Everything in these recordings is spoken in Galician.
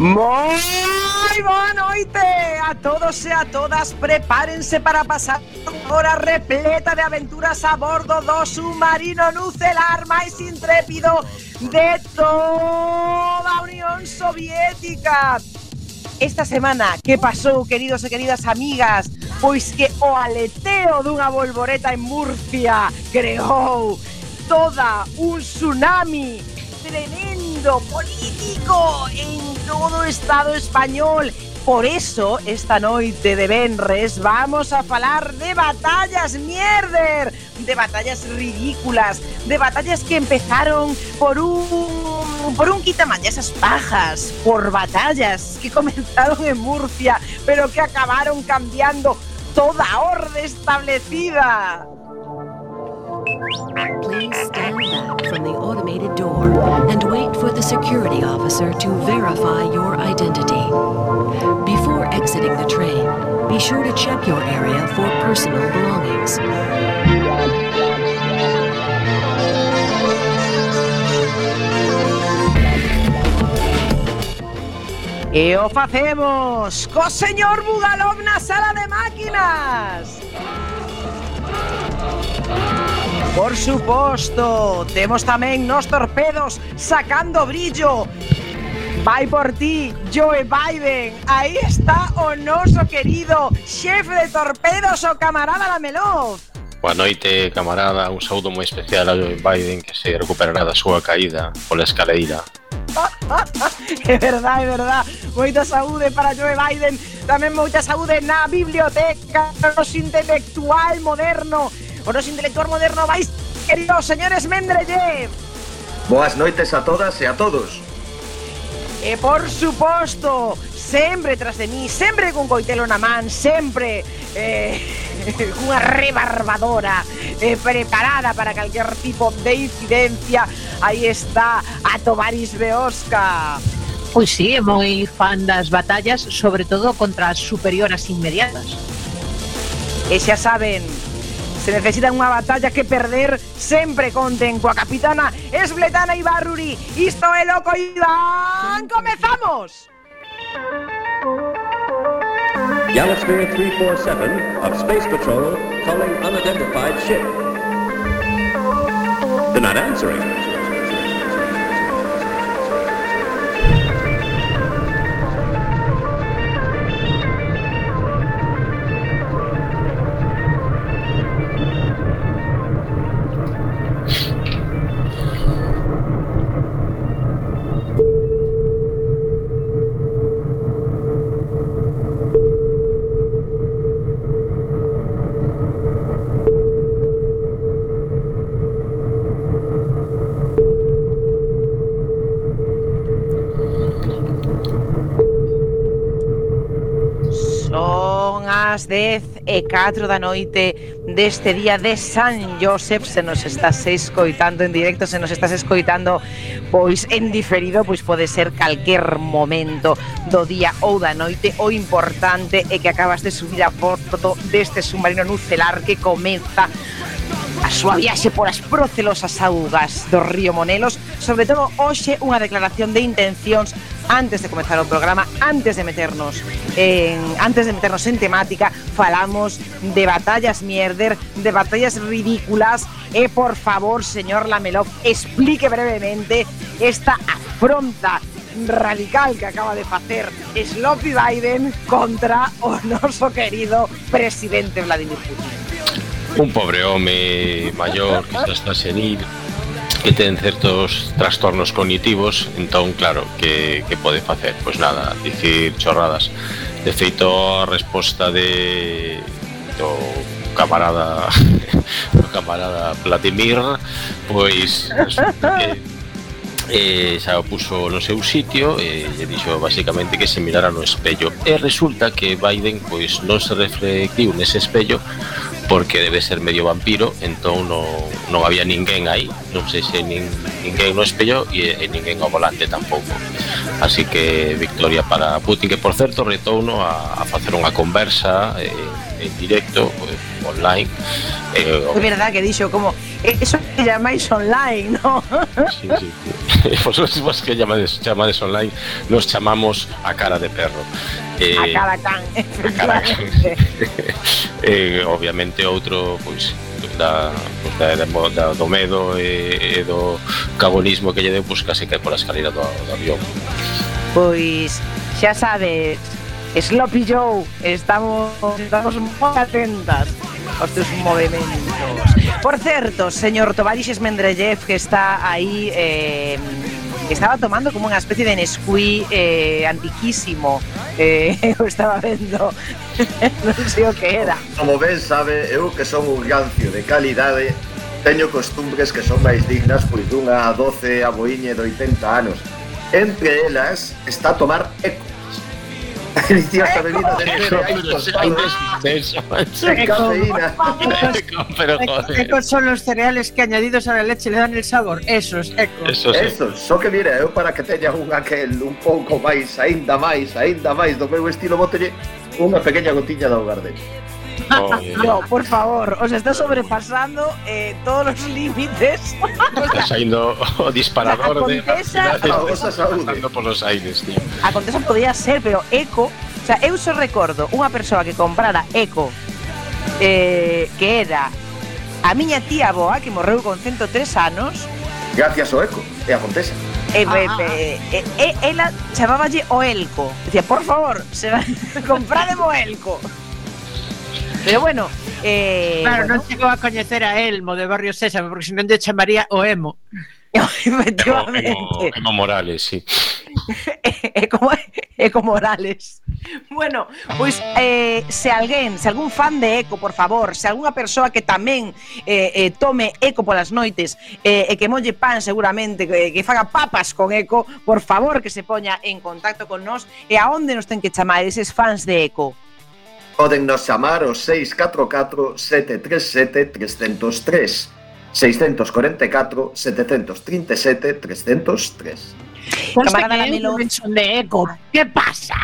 Muy buenas noches a todos y a todas. Prepárense para pasar hora repleta de aventuras a bordo do submarino nucelar máis intrépido de toda a Unión Soviética. Esta semana, que pasou, queridos e queridas amigas? Pois que o aleteo dunha bolboreta en Murcia creou toda un tsunami tremendo político en todo o Estado español Por eso, esta noite de Benres vamos a falar de batallas mierder, de batallas ridículas, de batallas que empezaron por un por un quitamallas pajas, por batallas que comenzaron en Murcia, pero que acabaron cambiando toda orde establecida. Please stand back from the automated door and wait for the security officer to verify your identity. the train, be sure to check your area for personal belongings. E o facemos co señor Bugalov na sala de máquinas. Por suposto, temos tamén nos torpedos sacando brillo Vai por ti, Joe Biden. Aí está o noso querido xefe de torpedos, o camarada Lamelov. Boa noite, camarada. Un saúdo moi especial a Joe Biden que se recuperará da súa caída pola escaleira. é verdade, é verdade. Moita saúde para Joe Biden. Tamén moita saúde na biblioteca, nos intelectual moderno. O nos intelectual moderno vais, queridos señores Mendrellev. Boas noites a todas e a todos. E por suposto, sempre tras de mí, sempre cun coitelo na man, sempre eh, unha rebarbadora eh, preparada para calquer tipo de incidencia. Aí está a Tovaris Beosca. Pois sí, é moi fan das batallas, sobre todo contra as superioras inmediatas. E xa saben, se necesitan unha batalla que perder, sempre conten coa capitana Esbletana Ibarruri. Isto é Loco Iván. Comezamos! Galaxy 347 of Space Patrol calling unidentified ship. They're not answering. 10 e 4 da noite deste día de San Josep se nos estás escoitando en directo, se nos estás escoitando pois en diferido, pois pode ser calquer momento do día ou da noite. O importante é que acabas de subir a bordo deste submarino nucelar que comeza a súa viaxe por as procelosas augas do río Monelos, sobre todo hoxe unha declaración de intencións antes de comenzar o programa, antes de meternos en, antes de meternos en temática, falamos de batallas mierder, de batallas ridículas e por favor, señor Lamelov, explique brevemente esta afronta radical que acaba de facer Sloppy Biden contra o noso querido presidente Vladimir Putin. un pobre home maior que está senil que ten certos trastornos cognitivos entón claro, que, que pode facer? Pois nada, dicir chorradas de feito a resposta de do camarada do camarada Vladimir pois resulta que eh, xa o puso no seu sitio eh, e lle dixo basicamente que se mirara no espello e resulta que Biden pois non se reflectiu nese espello porque debe ser medio vampiro, entón non, non había ninguén aí, non sei se nin, ninguén no espello e, e ninguén ao volante tampouco. Así que victoria para Putin, que por certo retouno a, a facer unha conversa eh, en directo, eh, online. Eh, é verdad que dixo como eh, eso que llamáis online, ¿no? Sí, sí. Vosotros vos que llamades, llamades online nos chamamos a cara de perro. Eh, a cara can. A cara can. eh, obviamente outro, pois, da, pois, da, da, eh, eh, do medo e, e do cagonismo que lle deu, pois case que pola escalera do, do avión. Pois, xa sabe, Sloppy Joe, estamos, estamos moi atentas os teus movimentos. Por certo, señor Tovarixes Mendrellev, que está aí... Eh, estaba tomando como unha especie de Nesquí eh, antiquísimo. Eh, eu estaba vendo, non sei o que era. Como ben sabe, eu que son un gancio de calidade, teño costumbres que son máis dignas pois dunha doce aboiñe de 80 anos. Entre elas está tomar eco. Deliciosa bebida de cero. Ecos son los cereales que añadidos a la leche le dan el sabor. Esos, ecos. Esos, sí. Esos. só que mira, eu para que teña un aquel un pouco máis, aínda máis, aínda máis do meu estilo, botelle, unha pequena gotiña de augardeño. Oh, yeah. No, por favor, os está sobrepasando eh, todos los límites. Está saindo o disparador o sea, de Contesa, de... Está saúde. por los aires, tío. A Contesa podía ser, pero Eco, o sea, eu só recordo unha persoa que comprara Eco eh, que era a miña tía boa que morreu con 103 anos. Gracias ao Eco e a Contesa. E, ah, e, e, e, ela chamaballe o Elco. Dicía, por favor, se va... comprade o Elco. Pero bueno, eh, Claro, bueno. non chegou a coñecer a Elmo de Barrio Sésame Porque senón lle chamaría o Emo Efectivamente Emo, Emo, Emo Morales, sí é como é como Morales. Bueno, pois eh, se alguén, se algún fan de Eco, por favor, se algunha persoa que tamén eh, eh, tome Eco polas noites eh, e que molle pan seguramente, eh, que, que faga papas con Eco, por favor que se poña en contacto con nós e aonde nos eh, ten que chamar eses fans de Eco? Podennos chamar ao 644-737-303, 644-737-303. Camarada Lamelo. de eco. Que pasa?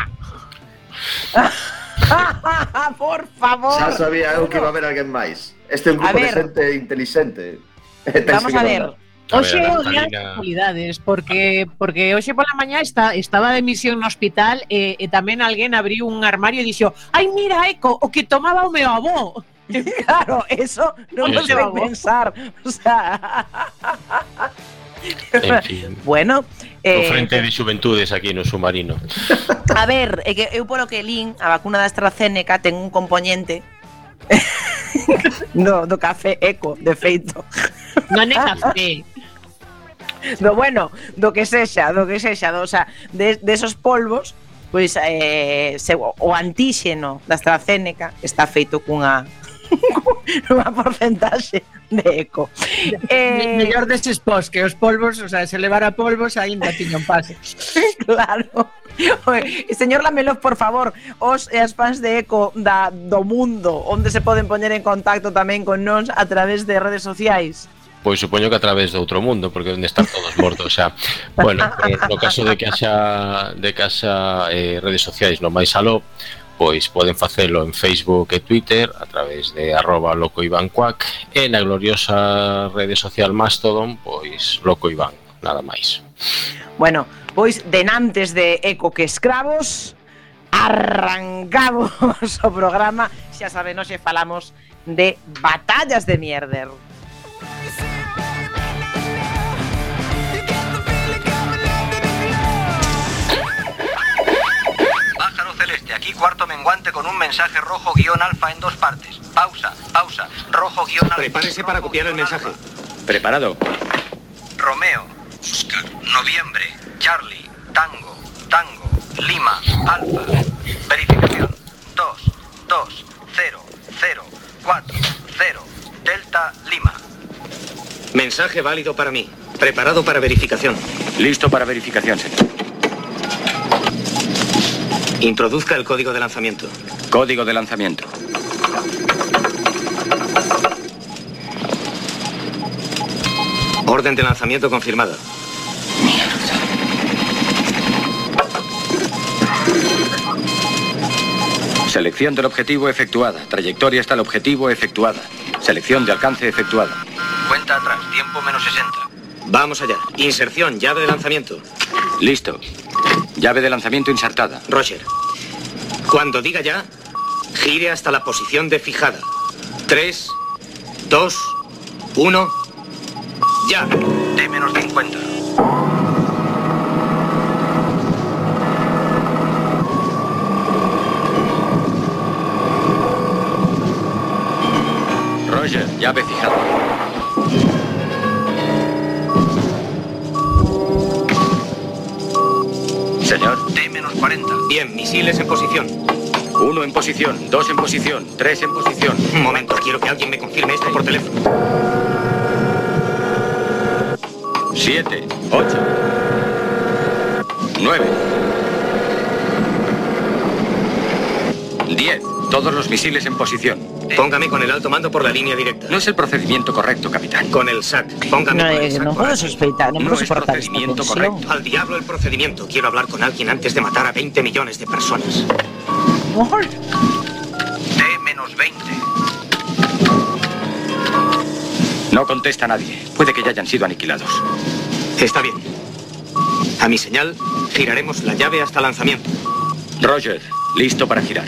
Por favor. Xa sabía eu que iba a haber alguén máis. Este é un grupo a ver, de xente intelixente. Vamos a ver. Hoxe é o día das actualidades, porque porque hoxe pola mañá está, estaba de misión no hospital e, e tamén alguén abriu un armario e dixo ai, mira, eco, o que tomaba o meu avó. claro, eso non nos debe pensar. O sea... en fin. Bueno, eh, o frente de xuventudes aquí no submarino. A ver, é que eu polo que lin, a vacuna da AstraZeneca ten un componente no, do café eco, de feito. Non é café. do bueno, do que sexa, do que sexa, do, o sea, de, de esos polvos, pois eh, se, o antíxeno da AstraZeneca está feito cunha unha porcentaxe de eco. Eh, mellor deses pos que os polvos, o sea, se levara polvos aínda tiñan pase. claro. Oye, señor Lamelov, por favor, os e as fans de Eco da, do mundo, onde se poden poñer en contacto tamén con nós a través de redes sociais pois supoño que a través de outro mundo, porque onde están todos mortos xa. Bueno, eh, no caso de que haxa de que haxa eh, redes sociais no máis aló, pois poden facelo en Facebook e Twitter a través de arroba loco Iván Cuac e na gloriosa rede social Mastodon, pois loco Iván, nada máis. Bueno, pois denantes de Eco que Escravos, arrancamos o programa, xa saben, hoxe falamos de batallas de mierder. Aquí cuarto menguante con un mensaje rojo guion alfa en dos partes. Pausa, pausa. Rojo guion. Prepárese para copiar el mensaje. Preparado. Romeo, Oscar, noviembre, Charlie, Tango, Tango, Lima, Alfa. Verificación. 2, 2, 0, 0, 4, 0, Delta, Lima. Mensaje válido para mí. Preparado para verificación. Listo para verificación, señor. Introduzca el código de lanzamiento. Código de lanzamiento. Orden de lanzamiento confirmada. Selección del objetivo efectuada. Trayectoria hasta el objetivo efectuada. Selección de alcance efectuada. Cuenta atrás, tiempo menos 60. Vamos allá. Inserción, llave de lanzamiento. Listo. Llave de lanzamiento insertada. Roger. Cuando diga ya, gire hasta la posición de fijada. 3, 2, 1, ya. T menos 50. Roger, llave fijada. Señor. T menos 40. Bien, misiles en posición. Uno en posición, dos en posición, tres en posición. Un momento, quiero que alguien me confirme esto por teléfono. Siete, ocho, nueve, diez. Todos los misiles en posición. Póngame con el alto mando por la línea directa. No es el procedimiento correcto, capitán. Con el SAT. Póngame No, con el eh, SAT. no puedo sospechar, no, No puedo es soportar esta procedimiento tensión. correcto. Al diablo el procedimiento. Quiero hablar con alguien antes de matar a 20 millones de personas. T menos 20. No contesta nadie. Puede que ya hayan sido aniquilados. Está bien. A mi señal, giraremos la llave hasta lanzamiento. Roger, listo para girar.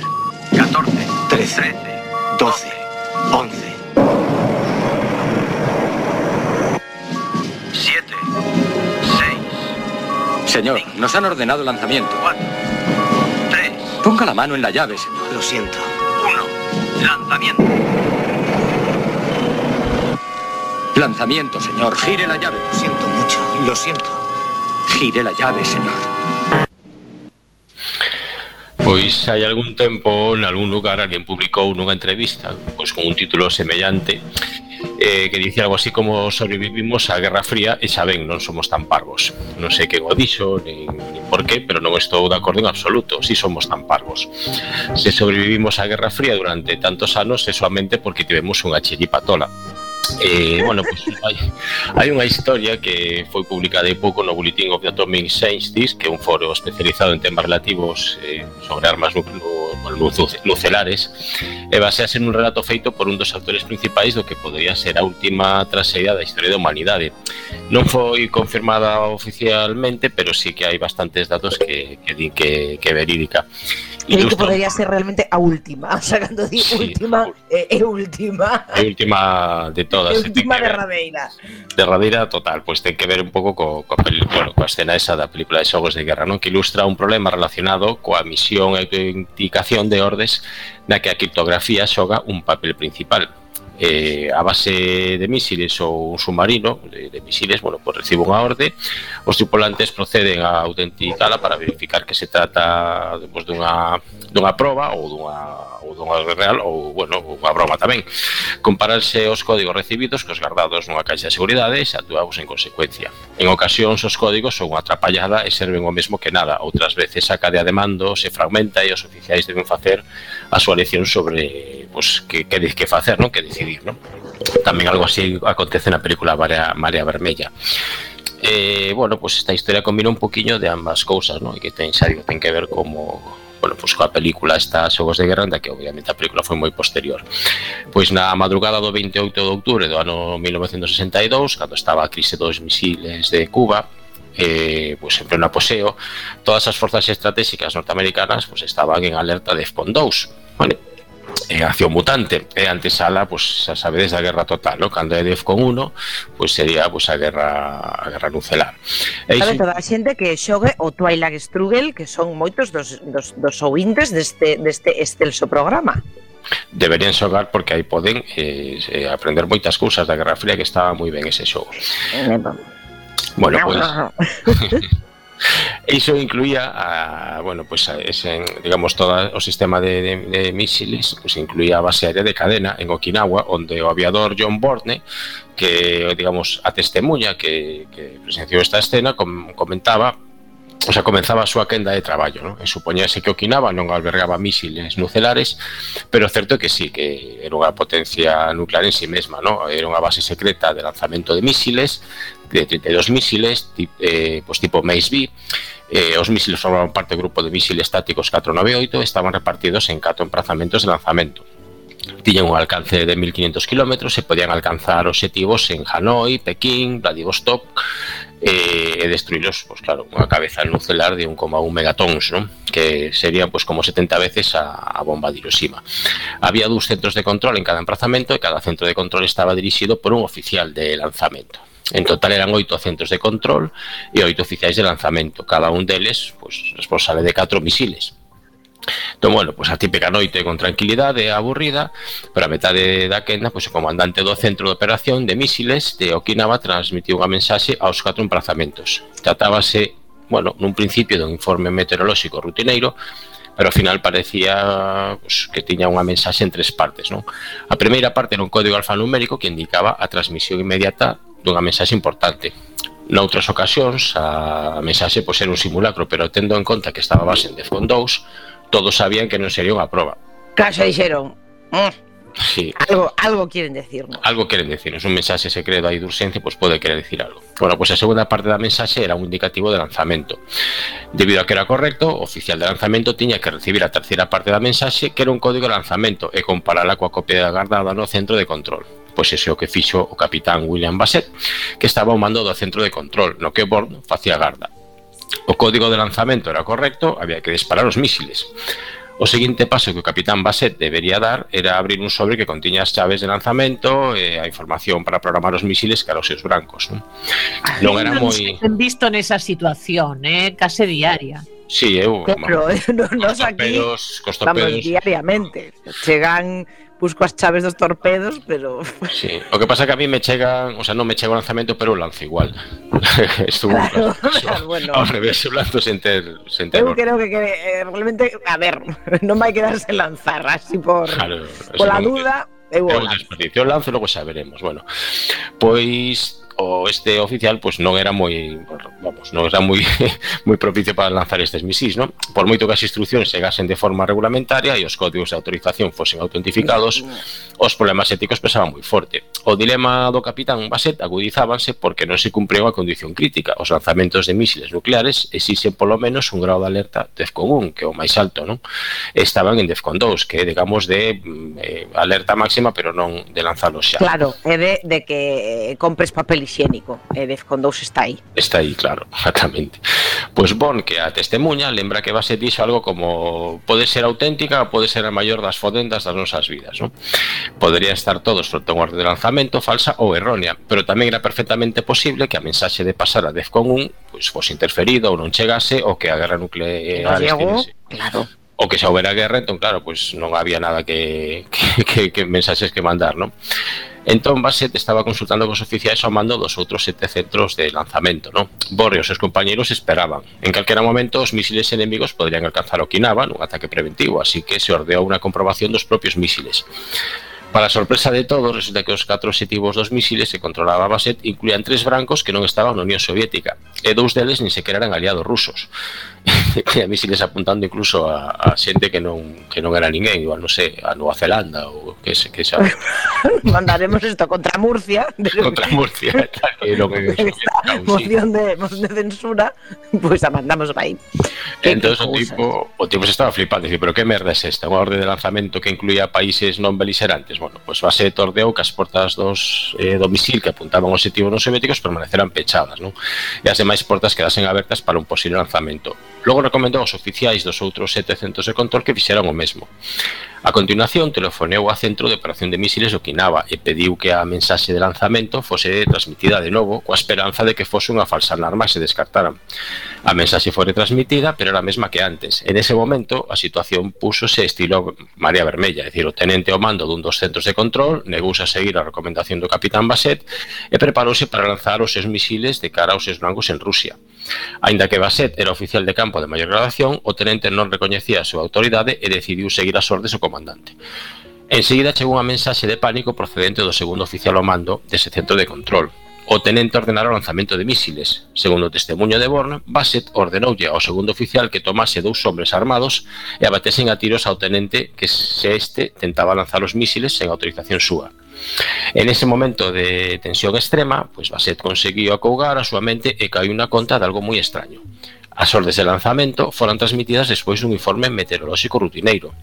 14, 13, 12, 11, 7, 6. Señor, nos han ordenado lanzamiento. 4, 3. Ponga la mano en la llave, señor. Lo siento. 1. Lanzamiento. Lanzamiento, señor. Gire la llave. Lo siento mucho. Lo siento. Gire la llave, señor. Pois hai algún tempo, en algún lugar, alguén publicou nunha entrevista pois con un título semellante eh, que dicía algo así como sobrevivimos á Guerra Fría e xa ben, non somos tan parvos. Non sei quen o dixo, nin, nin por qué, pero non estou de acordo en absoluto. Si somos tan parvos. Se sobrevivimos á Guerra Fría durante tantos anos é solamente porque tivemos unha chiripatola. Eh, bueno, pues hai, hai unha historia que foi publicada hai pouco no Bulletin of the Atomic Scientists, que é un foro especializado en temas relativos eh, sobre armas nucelares, e eh, basease nun relato feito por un dos actores principais do que podría ser a última traseira da historia da humanidade. Non foi confirmada oficialmente, pero sí que hai bastantes datos que, que din que, que verídica. Creo que podría ser realmente a última, sacando di sí, última é última. Eh, a última de todas. Última derradeira. Derradeira total, pois ten que ver un pouco co, co, bueno, coa escena esa da película de Xogos de Guerra, non? Que ilustra un problema relacionado coa misión e indicación de ordes na que a criptografía xoga un papel principal eh, a base de misiles ou un submarino de, de misiles, bueno, pues recibe unha orde, os tripulantes proceden a autenticala para verificar que se trata pues, dunha, dunha proba ou dunha, ou dunha real ou, bueno, unha broma tamén. Comparanse os códigos recibidos cos guardados nunha caixa de seguridade e se actuamos en consecuencia. En ocasións os códigos son unha atrapallada e serven o mesmo que nada, outras veces a cadea de mando se fragmenta e os oficiais deben facer a súa elección sobre pues, que, que, que facer, non? que decidir. Non? Tamén algo así acontece na película Marea, Marea Vermella. Eh, bueno, pues esta historia combina un poquinho de ambas cousas, non? E que ten, xa digo, ten que ver como bueno, pues coa película está Xogos de Guerra, da que obviamente a película foi moi posterior. Pois na madrugada do 28 de outubro do ano 1962, cando estaba a crise dos misiles de Cuba, eh, pues en pleno apogeo, todas as forzas estratégicas norteamericanas pues estaban en alerta de FPON 2, vale? en acción mutante. E antesala, pues xa sabedes da guerra total, ¿no? Cando é DEFCON 1, pues sería pues a guerra a guerra nuclear. E claro, iso... toda a xente que xogue o Twilight Struggle, que son moitos dos, dos, dos ouvintes deste, deste excelso programa deberían xogar porque aí poden eh, eh, aprender moitas cousas da Guerra Fría que estaba moi ben ese xogo. Eh, Bueno, pois Iso incluía a, bueno, pues a ese, digamos todo o sistema de, de, de misiles, pues incluía a base aérea de cadena en Okinawa, onde o aviador John Borne, que digamos a testemunha que, que presenció esta escena, com, comentaba o sea, comenzaba a súa quenda de traballo, non? E supoñase que Okinawa non albergaba misiles nucleares, pero certo é que sí, que era unha potencia nuclear en sí mesma, non? Era unha base secreta de lanzamento de misiles, de 32 mísiles tip, eh, pues tipo Mace-B. Eh, os mísiles formaban parte do grupo de mísiles tácticos 498 estaban repartidos en catro emprazamentos de lanzamento. Tiñan un alcance de 1500 km e podían alcanzar obxectivos en Hanoi, Pekín, Vladivostok eh, e destruílos, pois claro, unha cabeza nuclear de 1,1 megatons, non? que serían pois como 70 veces a, a bomba de Hiroshima. Había dous centros de control en cada emprazamento e cada centro de control estaba dirixido por un oficial de lanzamento. En total eran oito centros de control e oito oficiais de lanzamento. Cada un deles pois, responsable de catro misiles. Entón, bueno, pois a típica noite con tranquilidade aburrida, pero a metade da quenda, pois o comandante do Centro de Operación de Mísiles de Okinawa transmitiu unha mensaxe aos catro emprazamentos. Tratábase, bueno, nun principio dun informe meteorolóxico rutineiro, pero ao final parecía pues, que tiña unha mensaxe en tres partes. Non? A primeira parte era un código alfanumérico que indicaba a transmisión inmediata dunha mensaxe importante. Noutras ocasións, a mensaxe pois, era un simulacro, pero tendo en conta que estaba base en Defcon 2, todos sabían que non sería unha proba. Caso dixeron. Mm. Sí. Algo, algo quieren decirnos. Algo quieren decirnos. Un mensaje secreto ahí de urgencia, pues pois, puede querer decir algo. Bueno, pois, pues la segunda parte da mensaje era un indicativo de lanzamento. Debido a que era correcto, o oficial de lanzamento tiña que recibir a terceira parte da mensaxe, que era un código de lanzamento, e comparala coa copia da guardada no centro de control. Pois ese é o que fixo o capitán William Bassett, que estaba ao mando do centro de control, no que Bourne facía garda. O código de lanzamento era correcto, había que disparar os mísiles. O seguinte paso que o capitán Bassett debería dar era abrir un sobre que contiña as chaves de lanzamento e a información para programar os misiles cara aos seus brancos. Non, non era moi... Non visto nesa situación, eh? case diaria. Sí, eu... Claro, eh, nos aquí vamos diariamente. Chegan busco as chaves dos torpedos, pero Sí, o que pasa que a mí me chegan, o sea, non me chega o lanzamento, pero o lanzo igual. Estuvo Claro, bueno. ao revés, eu lanzo sen ter, sen ter eu creo que, que eh, realmente, a ver, non vai quedarse lanzar así por, Claro, por la eso non- duda, eu É o un lanzo. O lance logo xa veremos. Bueno, pois o este oficial pois non era moi vamos, non era moi moi propicio para lanzar estes misís, non? Por moito que as instruccións chegasen de forma regulamentaria e os códigos de autorización fosen autentificados, mm, mm. os problemas éticos pesaban moi forte. O dilema do capitán Bassett agudizábanse porque non se cumpriu a condición crítica. Os lanzamentos de mísiles nucleares exixen polo menos un grado de alerta DEFCON 1, que é o máis alto, non? Estaban en DEFCON 2, que é, digamos, de mm, eh, alerta máxima, pero non de lanzalos xa. Claro, é de, de que eh, compres papel higiénico, eh, e Defcon 2 está aí. Está aí, claro, exactamente. Pois bon, que a testemunha lembra que base dixo algo como pode ser auténtica, pode ser a maior das fodendas das nosas vidas, non? Podería estar todo fronte a un lanzamento falsa ou errónea, pero tamén era perfectamente posible que a mensaxe de pasar a Defcon 1 pois fose interferido ou non chegase ou que a guerra nuclear... Llegou, claro o que xa houbera guerra, entón claro, pois non había nada que, que, que, que mensaxes que mandar, non? Entón Bassett estaba consultando cos oficiais ao mando dos outros sete centros de lanzamento, non? Borre e os seus compañeiros esperaban. En calquera momento os misiles enemigos poderían alcanzar Okinawa nun ataque preventivo, así que se ordeou unha comprobación dos propios misiles. Para sorpresa de todos, resulta que os catro objetivos dos misiles que controlaba Baset incluían tres brancos que non estaban na Unión Soviética, e dous deles nin sequera eran aliados rusos. e misiles apuntando incluso a, a xente que non, que non era ninguén, igual, non sei, a Nova Zelanda ou que se que xa... Mandaremos isto contra Murcia. De... contra Murcia, tal, que non é Esta moción de, moción de censura, pois pues a mandamos aí. Entonces o tipo, o tipo se estaba flipando, dice, pero que merda es esta? Unha orde de lanzamento que incluía países non beligerantes bueno, pois pues base tordeou que as portas dos, eh, do misil que apuntaban aos objetivos non soviéticos permaneceran pechadas, non? E as demais portas quedasen abertas para un posible lanzamento. Logo recomendou aos oficiais dos outros sete centros de control que fixeran o mesmo. A continuación, telefoneou a Centro de Operación de Misiles Okinawa e pediu que a mensaxe de lanzamento fose transmitida de novo coa esperanza de que fose unha falsa alarma e se descartaran. A mensaxe foi transmitida, pero era a mesma que antes. En ese momento, a situación púsose estilo María Vermella, é dicir, o tenente ao mando dun dos centros de control negouse a seguir a recomendación do capitán Basset e preparouse para lanzar os seus misiles de cara aos seus blancos en Rusia. Ainda que Basset era oficial de campo de maior gradación, o tenente non recoñecía a súa autoridade e decidiu seguir as ordes o comandante. Enseguida chegou unha mensaxe de pánico procedente do segundo oficial ao mando dese centro de control. O tenente ordenara o lanzamento de mísiles. Segundo o testemunho de Born, Bassett ordenoulle ao segundo oficial que tomase dous hombres armados e abatesen a tiros ao tenente que se este tentaba lanzar os mísiles sen autorización súa. En ese momento de tensión extrema, pois Bassett conseguiu acougar a súa mente e caiu na conta de algo moi extraño. As ordes de lanzamento foran transmitidas despois dun informe meteorolóxico rutineiro.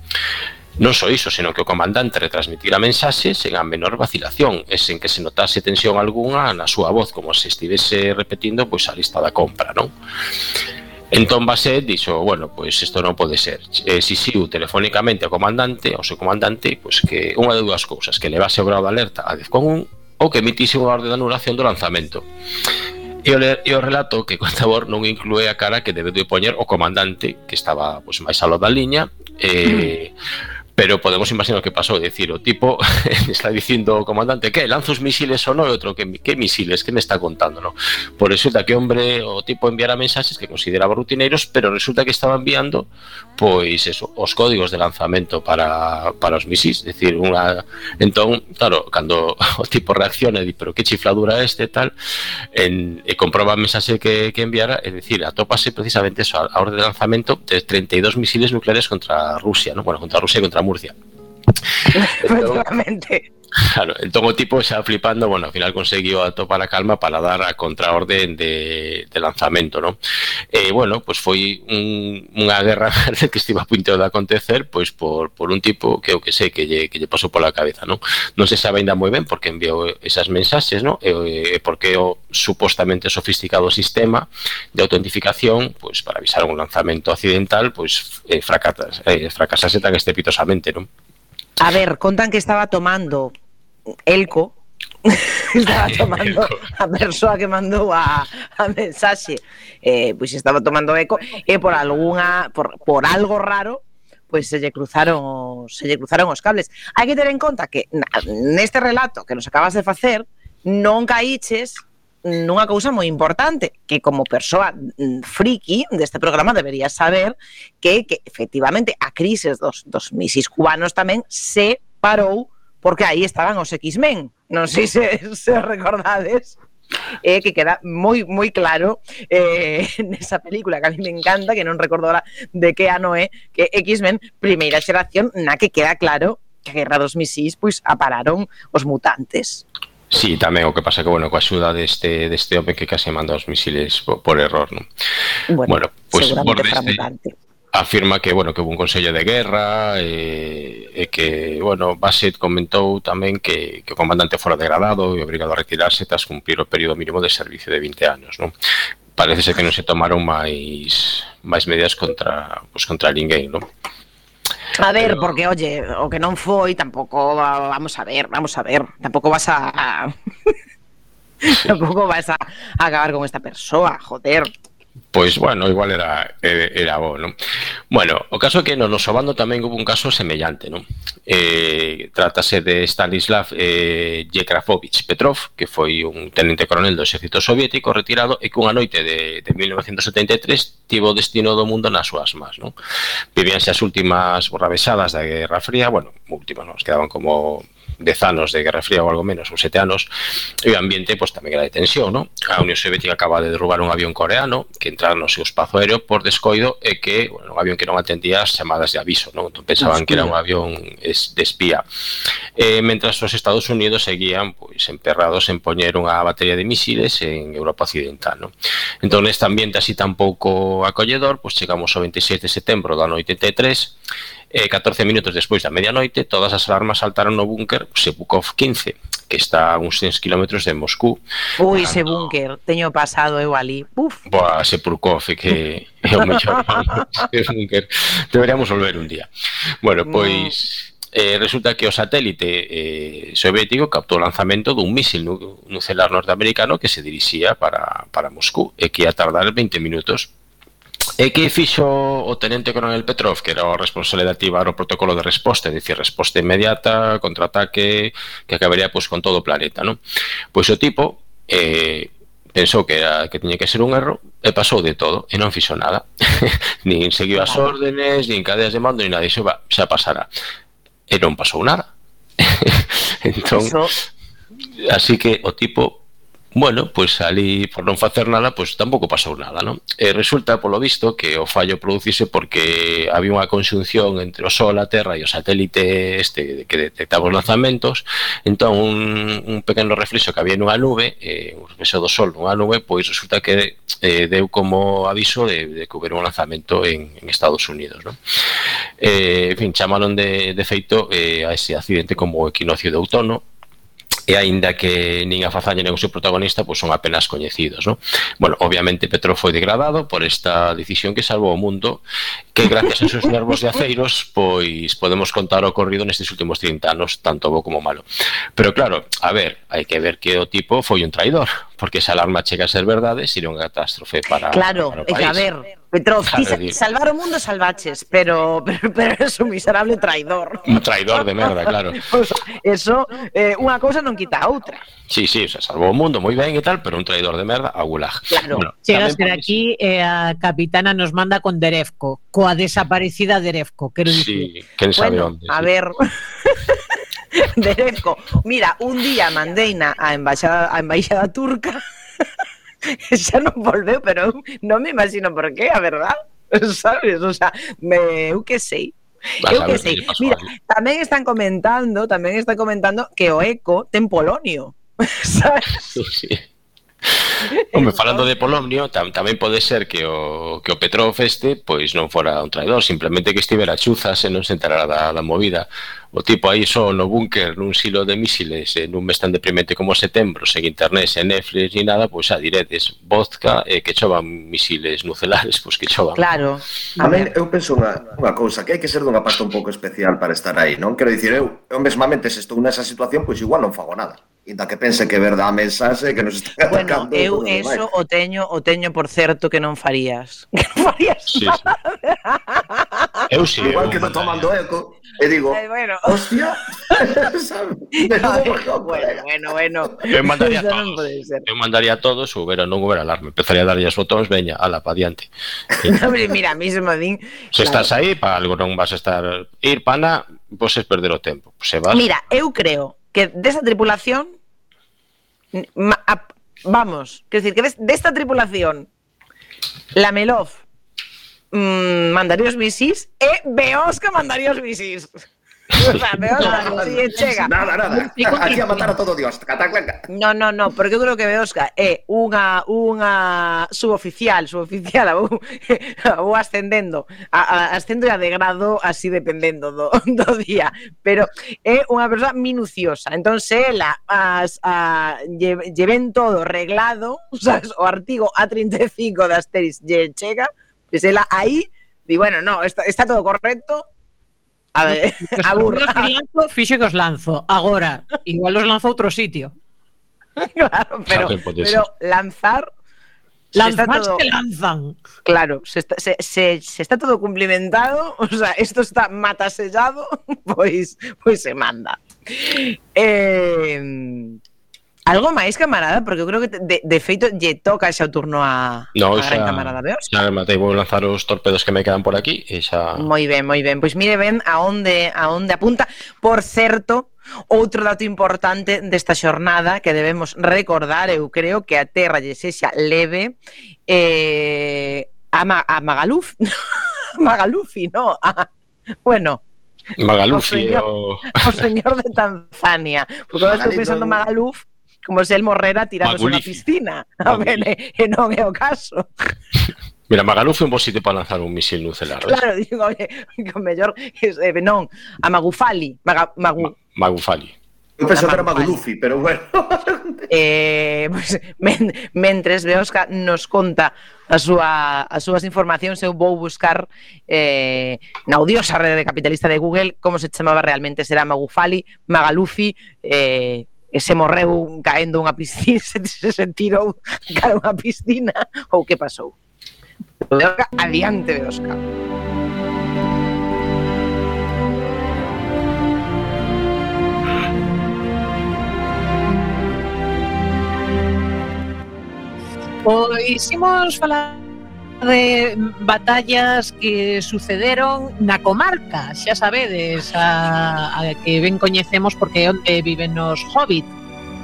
Non só iso, senón que o comandante retransmitira mensaxe sen a menor vacilación e sen que se notase tensión algunha na súa voz, como se estivese repetindo pois a lista da compra, non? Entón Baset dixo, bueno, pois isto non pode ser. Exixiu telefónicamente ao comandante, ao seu comandante, pois que unha de dúas cousas, que levase o grado de alerta a DEFCON 1 ou que emitise unha orde de anulación do lanzamento. E o, e o relato que Contabor non inclúe a cara que debe de poñer o comandante que estaba pois, máis alo da liña e... Eh, mm Pero podemos imaginar qué pasó. Es decir, o tipo está diciendo, comandante, ¿qué? ¿Lanzos misiles o no? Y otro, ¿qué, qué misiles? ¿Qué me está contando? ¿no? Por resulta que hombre o tipo enviara mensajes que consideraba rutineros, pero resulta que estaba enviando, pues eso, os códigos de lanzamento para, para os misiles. Es decir, una. Entón, claro, cando o tipo reacciona e di, pero que chifladura este tal, en, eh, e comproba a mensaxe que, que enviara, é dicir, atópase precisamente eso, a, a orde de lanzamento de 32 misiles nucleares contra Rusia, ¿no? bueno, contra Rusia e contra Murcia. Efectivamente. Claro, entón o tipo xa flipando, bueno, ao final conseguiu atopar a calma para dar a contraorden de, de lanzamento, non? E, eh, bueno, pois foi un, unha guerra que estiva a punto de acontecer pois por, por un tipo que o que sei que lle, que lle pasou pola cabeza, non? Non se sabe ainda moi ben porque enviou esas mensaxes, non? E, eh, e eh, porque o supostamente sofisticado sistema de autentificación, pois para avisar un lanzamento accidental, pois eh, fracasase, eh, fracasase tan estrepitosamente, non? A ver, contan que estaba tomando Elco, estaba ah, tomando a persoa que mandou a, a mensaxe. Eh, pois estaba tomando eco e por algunha por, por algo raro pois se lle cruzaron se lle cruzaron os cables. Hai que ter en conta que neste relato que nos acabas de facer non caíches nunha cousa moi importante que como persoa mm, friki deste programa deberías saber que, que efectivamente a crise dos, dos misis cubanos tamén se parou porque aí estaban os X-Men. Non sei se, se recordades eh, que queda moi moi claro eh, nesa película que a mí me encanta, que non recordo ahora de que ano é, que X-Men primeira xeración na que queda claro que a Guerra dos Misís pois apararon os mutantes. Sí, tamén o que pasa que, bueno, coa axuda deste, deste home que case manda os misiles por, por error, non? Bueno, bueno pues, por deste, eh, afirma que, bueno, que hubo un consello de guerra eh, e, e que, bueno, Bassett comentou tamén que, que o comandante fora degradado e obrigado a retirarse tras cumplir o período mínimo de servicio de 20 anos, non? Parece ser que non se tomaron máis máis medidas contra, pues, contra ninguén, non? A ver, pero... porque oye, o que non foi, tampouco vamos a ver, vamos a ver, tampouco vas a. Sí. tampouco vas a, a acabar con esta persoa, joder. Pois, bueno, igual era, eh, era bo, non? Bueno, o caso é que no noso bando tamén houve un caso semellante, non? Eh, trátase de Stanislav eh, Yekrafovich Petrov, que foi un tenente coronel do exército soviético retirado e que unha noite de, de 1973 tivo o destino do mundo nas súas mans, non? Vivíanse as últimas borravesadas da Guerra Fría, bueno, últimas, non? quedaban como 10 anos de Guerra Fría ou algo menos, ou 7 anos, e o ambiente pois tamén era de tensión, non? A Unión Soviética acaba de derrubar un avión coreano que entrara no seu espazo aéreo por descoido e que, bueno, un avión que non atendía as chamadas de aviso, non? Entón pensaban que era un avión de espía. E, mentras os Estados Unidos seguían pois emperrados en poñer unha batería de misiles en Europa Occidental, non? Entón, neste ambiente así tan pouco acolledor, pois chegamos ao 27 de setembro do ano 83 Eh, e 14 minutos despois da medianoite, todas as alarmas saltaron no búnker Sebukov 15, que está a uns 100 km de Moscú. Ui, ese búnker, teño pasado eu ali. Uf. Boa, Sebukov, eh, que é o mellor búnker. Deberíamos volver un día. Bueno, pois... Eh, resulta que o satélite eh, soviético captou o lanzamento dun misil nucelar norteamericano que se dirixía para, para Moscú e que ia tardar 20 minutos E que fixo o tenente coronel Petrov, que era o responsable de activar o protocolo de resposta, é dicir, resposta inmediata, contraataque, que acabaría pois, con todo o planeta, non? Pois o tipo eh, pensou que era que tiña que ser un erro e pasou de todo e non fixo nada. nin seguiu as órdenes, nin cadeas de mando, nin nada, Dixo, va, xa pasará. E non pasou nada. entón, Eso... así que o tipo Bueno, pois ali por non facer nada, pois tampouco pasou nada, non? E resulta polo visto que o fallo producise porque había unha conxunción entre o Sol, a Terra e o satélite este que detectaba os lanzamentos, entón un, un pequeno reflexo que había nunha nube, eh, un reflexo do Sol nunha nube, pois resulta que eh, deu como aviso de, de que houbera un lanzamento en, en Estados Unidos, non? Eh, en fin, chamaron de, de feito eh, a ese accidente como equinoccio de outono, e aínda que nin a fazaña nin o seu protagonista pois son apenas coñecidos, non? Bueno, obviamente Petro foi degradado por esta decisión que salvou o mundo, que gracias aos seus nervos de aceiros, pois podemos contar o ocorrido nestes últimos 30 anos, tanto bo como malo. Pero claro, a ver, hai que ver que o tipo foi un traidor, porque se alarma chega a ser verdade, sería unha catástrofe para Claro, para o país. a ver, Petrov, claro, ti salvar o mundo salvaches, pero, pero, pero es un miserable traidor. Un traidor de merda, claro. o sea, eso, eh, unha cousa non quita a outra. Sí, sí, o sea, salvou o mundo moi ben e tal, pero un traidor de merda a Gulag. Claro. Bueno, Chega a ser aquí e eh, a capitana nos manda con Derefco, coa desaparecida Derefco, quero dicir. Sí, quen sabe bueno, onde. a sí. ver... Dereco, mira, un día mandeina a embaixada, a embaixada turca. Xa non volveu, pero non me imagino por qué, a verdad. Sabes, o sea, me, eu que sei Vas eu que sei, mira, tamén están comentando tamén están comentando que o eco ten polonio. Sabes? Sí. Hombre, falando de Polomnio, tam, tamén pode ser que o, que o Petrov este pois non fora un traidor, simplemente que estivera chuzas e non se enterara da, da movida. O tipo aí só no búnker, nun silo de misiles, en un mes tan deprimente como setembro, sen internet, sen Netflix ni nada, pois xa diretes vodka e que chovan misiles nucelares, pois que chovan. Claro. A ver, eu penso unha, unha cousa, que hai que ser dunha pasta un pouco especial para estar aí, non? Quero dicir, eu, eu mesmamente se estou nesa situación, pois igual non fago nada. Inda que pense que verdad a mensaxe que nos está atacando. Bueno, eu eso o teño, o teño por certo que non farías. Que non farías sí, nada. Sí. eu sí. Igual eu, que estou tomando eco, e digo, eh, bueno. hostia, bueno, bueno, bueno. Eu mandaría a todos, eu mandaría a todos, houbera, non houbera alarme, empezaría a darlle os botóns, veña, ala, pa diante. Hombre, mira, a mí din... Se claro. estás aí, pa algo non vas a estar... Ir, pana, vos es perder o tempo. Se vas... Mira, eu creo, que de esa tripulación, vamos, quiero decir, que de esta tripulación, la Melov, mmm, mandaríos misis, e Beosca mandaríos misis. nada, nada. Aquí a matar a todo Dios. Cataclanca. No, no, no, porque eu creo que Beosca é eh, unha unha suboficial, suboficial, vou ou ascendendo, a, a, ascendo e a degrado así dependendo do, do día, pero é unha persoa minuciosa. Entón, se ela as, a, lle, lle ven todo reglado, o, sea, o artigo A35 de Asteris lle chega, pois pues ela aí di, bueno, no, está, está todo correcto, A ver, aburra. Fixe que os lanzo. Agora, igual os lanzo a outro sitio. claro, pero, pero lanzar Lanzar todo... que lanzan. Claro, se está, se, se, se está todo cumplimentado, o sea, esto está matasellado, pois, pois se manda. Eh, Algo máis, camarada, porque eu creo que de, de feito lle toca xa o turno a, no, a xa, gran camarada de Xa matei, vou lanzar os torpedos que me quedan por aquí e xa... Moi ben, moi ben. Pois mire ben a onde, a onde apunta. Por certo, outro dato importante desta xornada que debemos recordar, eu creo que a terra lle sexa leve eh, a, Ma, a Magaluf. Magalufi, no. A, bueno, Magaluf, o, señor, o... o señor de Tanzania. Porque eu estou pensando Magaluf, como se el morrera tirado a piscina. A ver, e non é o caso. Mira, Magaluf é un bo sitio para lanzar un misil nucelar. ¿ves? ¿eh? Claro, digo, oye, que o mellor eh, non, a Magufali, Maga, Magu... Ma, Magufali. Eu pensaba que era Magulufi, pero bueno. eh, pues, men, mentres Beosca nos conta a súa, as súas informacións, eu vou buscar eh, na odiosa rede capitalista de Google como se chamaba realmente, será Magufali, Magalufi, eh, e se morreu caendo unha piscina, se, se, se tirou cara unha piscina ou que pasou. O adiante de Oscar. Pois imos falar de batallas que sucederon na comarca, xa sabedes, a, a que ben coñecemos porque é onde viven os hobbits.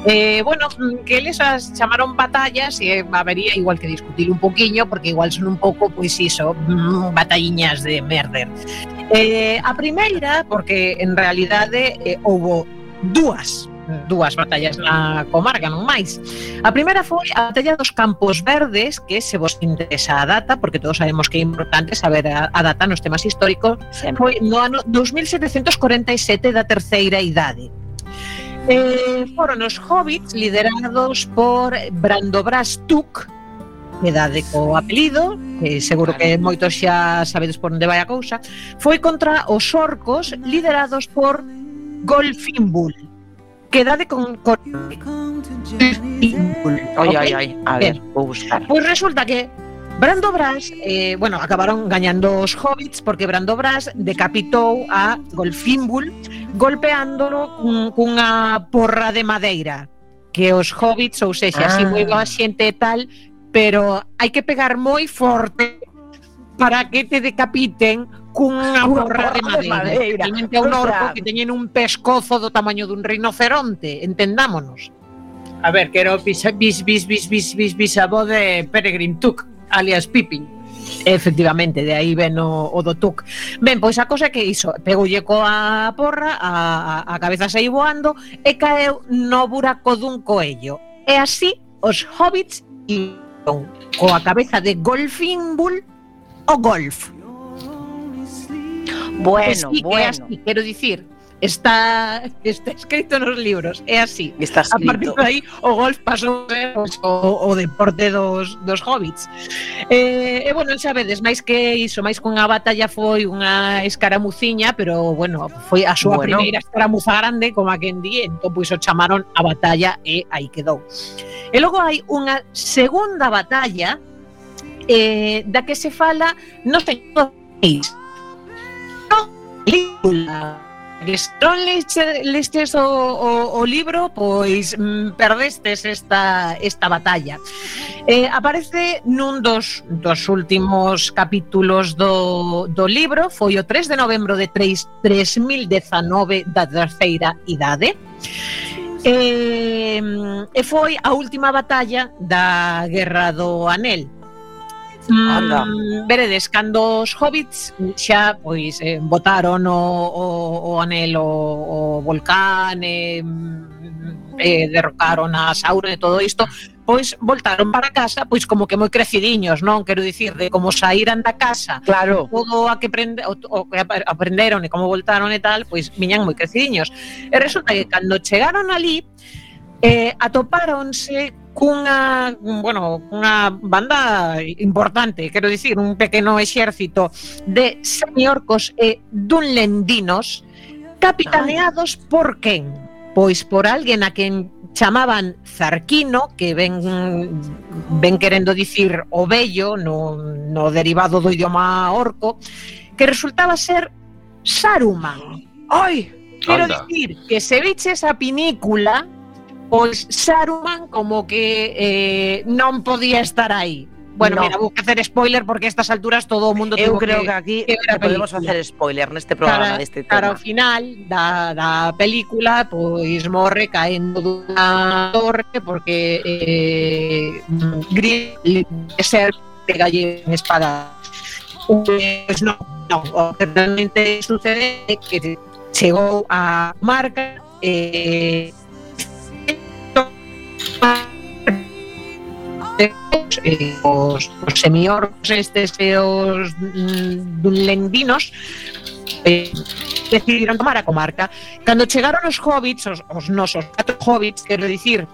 Eh, bueno, que eles as chamaron batallas e eh, habería igual que discutir un poquinho porque igual son un pouco, pois iso, mm, batalliñas de merder. Eh, a primeira, porque en realidade eh, houbo dúas dúas batallas na comarca, non máis. A primeira foi a batalla dos Campos Verdes, que se vos interesa a data, porque todos sabemos que é importante saber a, a data nos temas históricos, Sempre. foi no ano 2747 da terceira idade. Eh, foron os hobbits liderados por Brandobras Tuk, de co apelido, que seguro que moitos xa sabedes por onde vai a cousa, foi contra os orcos liderados por Golfimbul quedade con... con... Oi, oi, oi, a ver, vou buscar. Pois resulta que Brando Brás, eh, bueno, acabaron gañando os hobbits porque Brando Brás decapitou a Golfimbul golpeándolo cun, cunha porra de madeira que os hobbits, ou seja, ah. moi boa xente e tal, pero hai que pegar moi forte para que te decapiten cunha borra de madeira. Realmente é un orco que teñen un pescozo do tamaño dun rinoceronte, entendámonos. A ver, que era o bis, bis, bis, bis, bis, bis, bisavó de Peregrine Tuk, alias Pippin. Efectivamente, de aí ven o, o do Tuk. Ben, pois a cosa é que iso, pegolle coa porra, a, a cabeza sei voando e caeu no buraco dun coello. E así os hobbits iron coa cabeza de Golfimbul o Golf. Bueno, pues sí, bueno. É así, quero dicir, está está escrito nos libros, é así. Está. A partir de aí o golf pasou o, o deporte dos, dos hobbits. Eh, e eh, bueno, xa vedes, máis que iso, máis que unha batalla foi unha escaramuciña, pero bueno, foi a súa bueno. primeira escaramuza grande como a quen di, entón pois o chamaron a batalla e aí quedou. E logo hai unha segunda batalla eh, da que se fala, no sei, película. Se non lestes o, o, o libro, pois mm, perdestes esta, esta batalla. Eh, aparece nun dos, dos últimos capítulos do, do libro, foi o 3 de novembro de 3, 3019 da terceira idade, eh, e foi a última batalla da Guerra do Anel. Anda. Mm, veredes, cando os hobbits xa pois eh, botaron o, o, o anelo o volcán eh, mm, eh, derrocaron a Sauron e todo isto, pois voltaron para casa, pois como que moi crecidiños, non? Quero dicir, de como saíran da casa, claro. todo a que prende, o, o que aprenderon e como voltaron e tal, pois viñan moi crecidiños. E resulta que cando chegaron ali, eh, atopáronse cunha, bueno, cunha banda importante, quero dicir, un pequeno exército de seniorcos e dunlendinos capitaneados por quen? Pois por alguén a quen chamaban Zarquino, que ven ven querendo dicir o vello no, no derivado do idioma orco, que resultaba ser Saruman. Oi, quero dicir que se viches a pinícula pois Saruman como que eh, non podía estar aí. Bueno, no. mira, vou facer spoiler porque a estas alturas todo o mundo Eu creo que, que aquí que ver podemos facer spoiler neste programa cara, deste tema. Cara ao final da, da película, pois morre caendo dunha torre porque eh, Grill ser pegalle en espada. Pois non, non, o que realmente sucede é que chegou a marca eh, eh, os, os semiorcos estes e os mm, dunlendinos eh, decidiron tomar a comarca. Cando chegaron os hobbits, os, os nosos catro hobbits, quero dicir,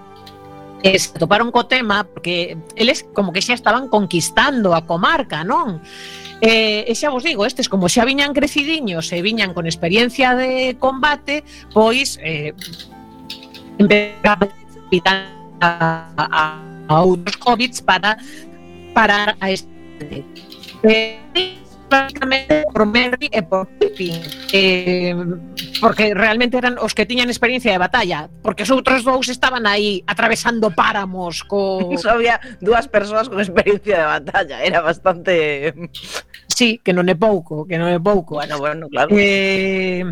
que eh, se toparon co tema porque eles como que xa estaban conquistando a comarca, non? Eh, e xa vos digo, estes como xa viñan crecidiños e viñan con experiencia de combate, pois eh, empezaron a a, a outros COVID para parar a este eh, basicamente por Merry e por Pippin eh, porque realmente eran os que tiñan experiencia de batalla porque os outros dous estaban aí atravesando páramos co... Só había dúas persoas con experiencia de batalla era bastante... Sí, que non é pouco, que non é pouco. Bueno, bueno, claro. Eh,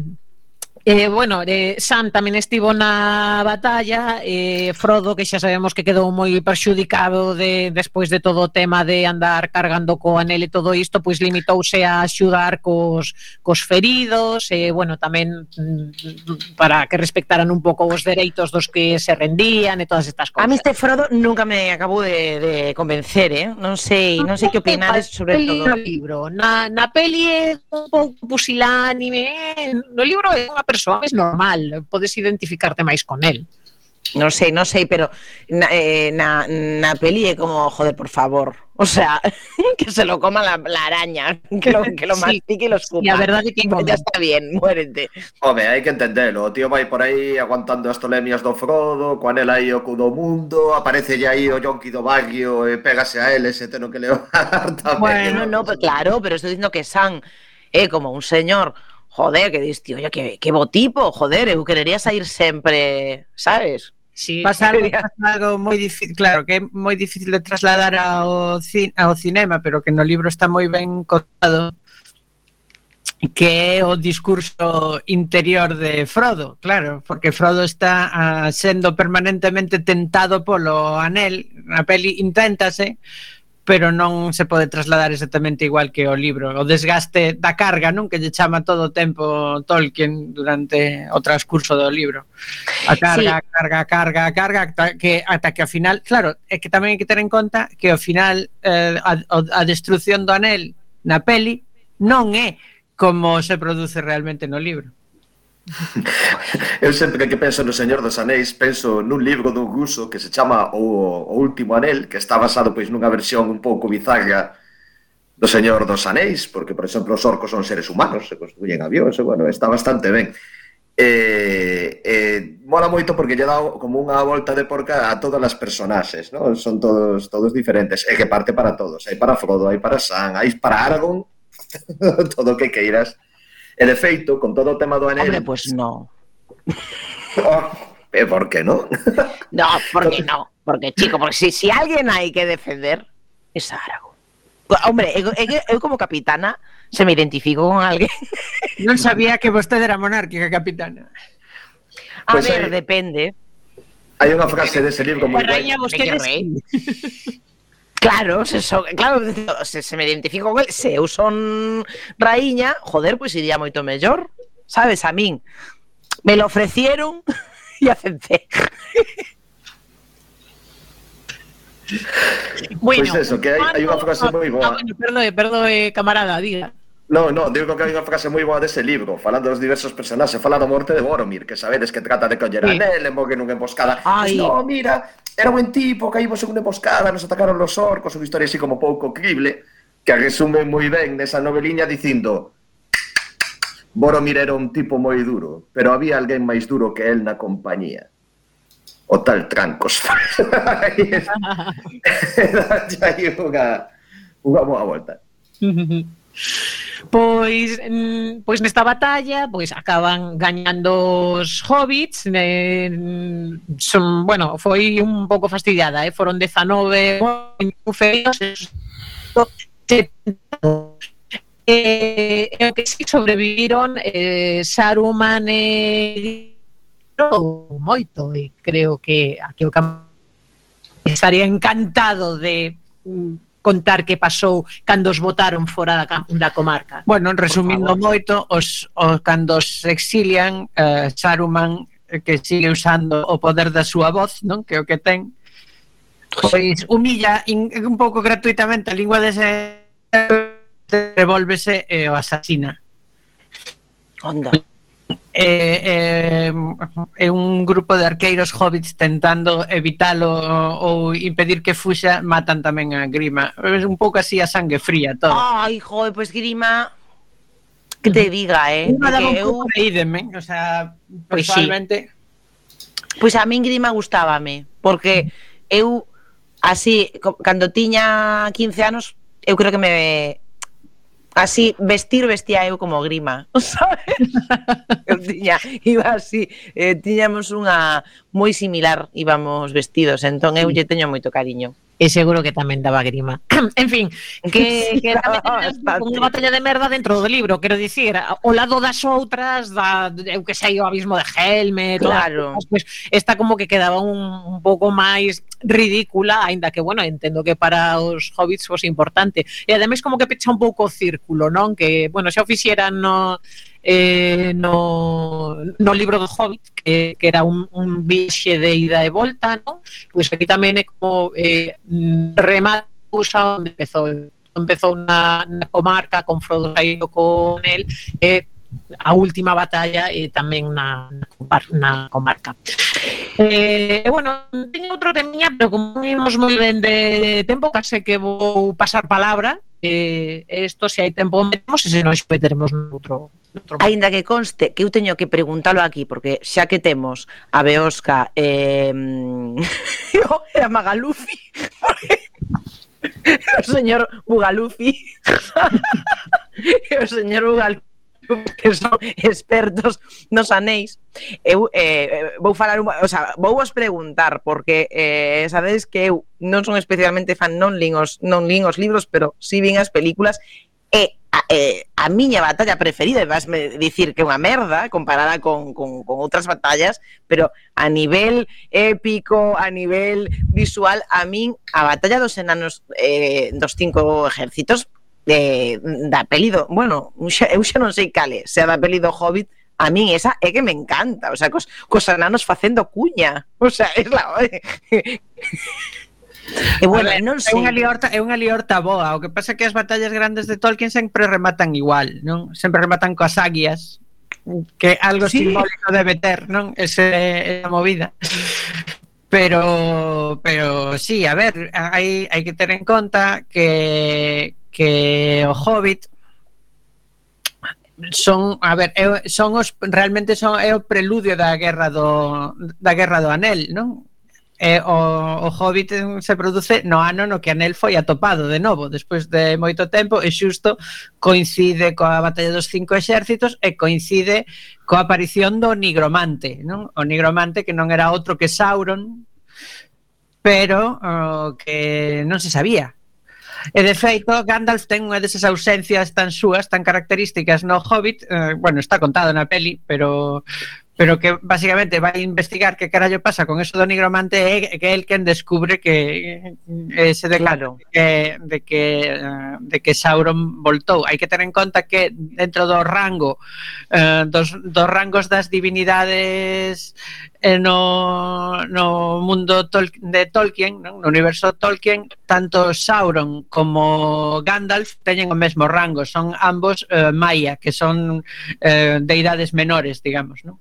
Eh, bueno, eh, Sam tamén estivo na batalla, eh, Frodo que xa sabemos que quedou moi perxudicado de despois de todo o tema de andar cargando co anel e todo isto, pois limitouse a axudar cos, cos feridos, e eh, bueno, tamén mm, para que respectaran un pouco os dereitos dos que se rendían e todas estas cousas. A mí este Frodo nunca me acabou de, de convencer, eh? Non sei, non sei que opinades sobre peli, todo. No libro, na, na peli é un pouco pusilánime, eh, no libro é unha persoa máis normal, podes identificarte máis con el. Non sei, non sei, pero na, eh, na, na peli é como, joder, por favor. O sea, que se lo coma la, la araña, que lo, que lo sí. mastique y lo escupa. Y a verdade que ya está bien, muérete. Home, hai que entendelo. O tío vai por aí aguantando as tolemias do Frodo, coa nela aí o cu do mundo, aparece ya aí o yonki do Baggio e pégase a él ese teno que levar tamén. Bueno, no, pero claro, pero estoy diciendo que San é eh, como un señor joder, que dis, tío, oye, que, que botipo, joder, eh, eu querería sair sempre, sabes? Sí. Pasa algo, pasa algo moi difícil, claro, que é moi difícil de trasladar ao, cin ao cinema, pero que no libro está moi ben contado que é o discurso interior de Frodo, claro, porque Frodo está a, sendo permanentemente tentado polo anel, a peli inténtase, pero non se pode trasladar exactamente igual que o libro. O desgaste da carga, non? Que lle chama todo o tempo Tolkien durante o transcurso do libro. A carga, sí. a carga, a carga, a carga, ata que, ata que ao final... Claro, é que tamén hai que ter en conta que ao final eh, a, a destrucción do anel na peli non é como se produce realmente no libro. Eu sempre que penso no Señor dos Anéis penso nun libro dun ruso que se chama O, o Último Anel que está basado pois nunha versión un pouco bizarra do Señor dos Anéis porque, por exemplo, os orcos son seres humanos se construyen avións, e, bueno, está bastante ben eh, eh, mola moito porque lle dá como unha volta de porca a todas as personaxes, ¿no? son todos todos diferentes, e que parte para todos, hai para Frodo, hai para Sam, hai para Aragorn, todo o que queiras. E de feito, con todo o tema do anel... Hombre, pois pues non. oh, ah, e por que non? no, porque non. Porque, chico, porque si, si alguien hai que defender, es Aragón. Hombre, eu, eu como capitana se me identifico con alguén. non sabía que vostede era monárquica capitana. A pues ver, hai, depende. Hai unha frase dese libro moi guai. Raña, rei. Claro, se son, claro, se, se me identifico con el, se eu son raíña, joder, pois pues iría moito mellor, sabes, a min. Me lo ofrecieron e acepté. bueno, pois pues eso, que hai, hai unha frase moi ah, boa. Bueno, perdón, perdón, camarada, diga. No, no, digo que hai unha frase moi boa dese libro, falando dos diversos personaxes, fala da morte de Boromir, que sabedes que trata de coller sí. a Nel, en que nunha emboscada. Ai. Pues, no, mira, Era un tipo, caímos en unha emboscada, nos atacaron los orcos, unha historia así como pouco crible, que resume moi ben nesa noveliña dicindo Boromir era un tipo moi duro, pero había alguén máis duro que él na compañía. O tal Trancos. Dalle era unha, unha boa volta. Pois mm, pois nesta batalla, pois acaban gañando os hobbits, eh, mm, son, bueno, foi un pouco fastidiada, eh, foron 19 feios. Eh, o que sí sobreviviron eh, Saruman e moito e creo que aquí o estaría encantado de mm, contar que pasou cando os votaron fora da, da comarca. Bueno, resumindo moito, os, os cando se exilian, eh, Saruman eh, que sigue usando o poder da súa voz, non? Que o que ten pois humilla in, un pouco gratuitamente a lingua dese revolvese e eh, o asasina. Onda eh, eh, é un grupo de arqueiros hobbits tentando evitalo ou impedir que fuxa, matan tamén a Grima. É un pouco así a sangue fría todo. Ai, joe, pois pues Grima que te diga, eh? Nada, que eu... Reídeme, o sea, pois personalmente... Pois, sí. pois a min Grima gustábame, porque eu así, cando tiña 15 anos, eu creo que me Así, vestir vestía eu como grima, sabes? eu tiña, iba así, eh, tiñamos unha moi similar, íbamos vestidos, entón eu lle teño moito cariño e seguro que tamén daba grima. en fin, que, que tamén unha batalla de merda dentro do libro, quero dicir, o lado das outras, da, eu que sei, o abismo de Helme, claro. Todas, pues, esta como que quedaba un, un pouco máis ridícula, aínda que, bueno, entendo que para os hobbits fose importante. E ademais como que pecha un pouco o círculo, non? Que, bueno, xa o fixeran no eh, no, no libro do Hobbit que, que era un, un vixe de ida e volta non? pois aquí tamén é como eh, mm, remata onde empezou empezou na, na comarca con Frodo saído con el e eh, a última batalla e tamén na, na comarca. Eh, bueno, teño outro temiña, pero como vimos moi ben de tempo, case que vou pasar palabra, eh, esto se hai tempo metemos e se non meteremos noutro outro... Ainda que conste que eu teño que preguntalo aquí porque xa que temos a Beosca eh, e a Magalufi o señor Bugalufi o señor Bugalufi que son expertos nos anéis, eu eh, eh, vou falar, unha, o sea, vou vos preguntar porque eh, sabedes que eu non son especialmente fan, non lin os, non lin os libros, pero si sí vin as películas e a, eh, a miña batalla preferida, e vasme dicir que é unha merda comparada con, con, con outras batallas, pero a nivel épico, a nivel visual, a min a batalla dos enanos eh, dos cinco ejércitos de, mm, da peli do, bueno, xa, eu xa non sei cale, se a da peli do Hobbit, a min esa é que me encanta, o sea, cos, cos ananos facendo cuña, o sea, é la... E bueno, ver, non sei. É unha liorta, é unha liorta boa, o que pasa é que as batallas grandes de Tolkien sempre rematan igual, non? Sempre rematan coas águias, que algo sí. simbólico debe ter, non? Ese é a movida. Pero pero sí, a ver, hai hai que ter en conta que que o Hobbit son, a ver, son os realmente son é o preludio da guerra do da guerra do Anel, non? E o, o Hobbit se produce no ano no que Anel foi atopado de novo despois de moito tempo e xusto coincide coa batalla dos cinco exércitos e coincide coa aparición do nigromante non? o nigromante que non era outro que Sauron pero o, que non se sabía E de feito, Gandalf ten unha desas ausencias tan súas, tan características no Hobbit, eh, bueno, está contado na peli, pero pero que basicamente vai investigar que carallo pasa con eso do nigromante e que el quen descubre que eh, ese declaro que, de que eh, de que Sauron voltou. Hai que ter en conta que dentro do rango eh, dos, dos rangos das divinidades eh, no, no mundo tol de Tolkien, non? no universo Tolkien, tanto Sauron como Gandalf teñen o mesmo rango, son ambos eh, Maia, que son eh, deidades menores, digamos, non?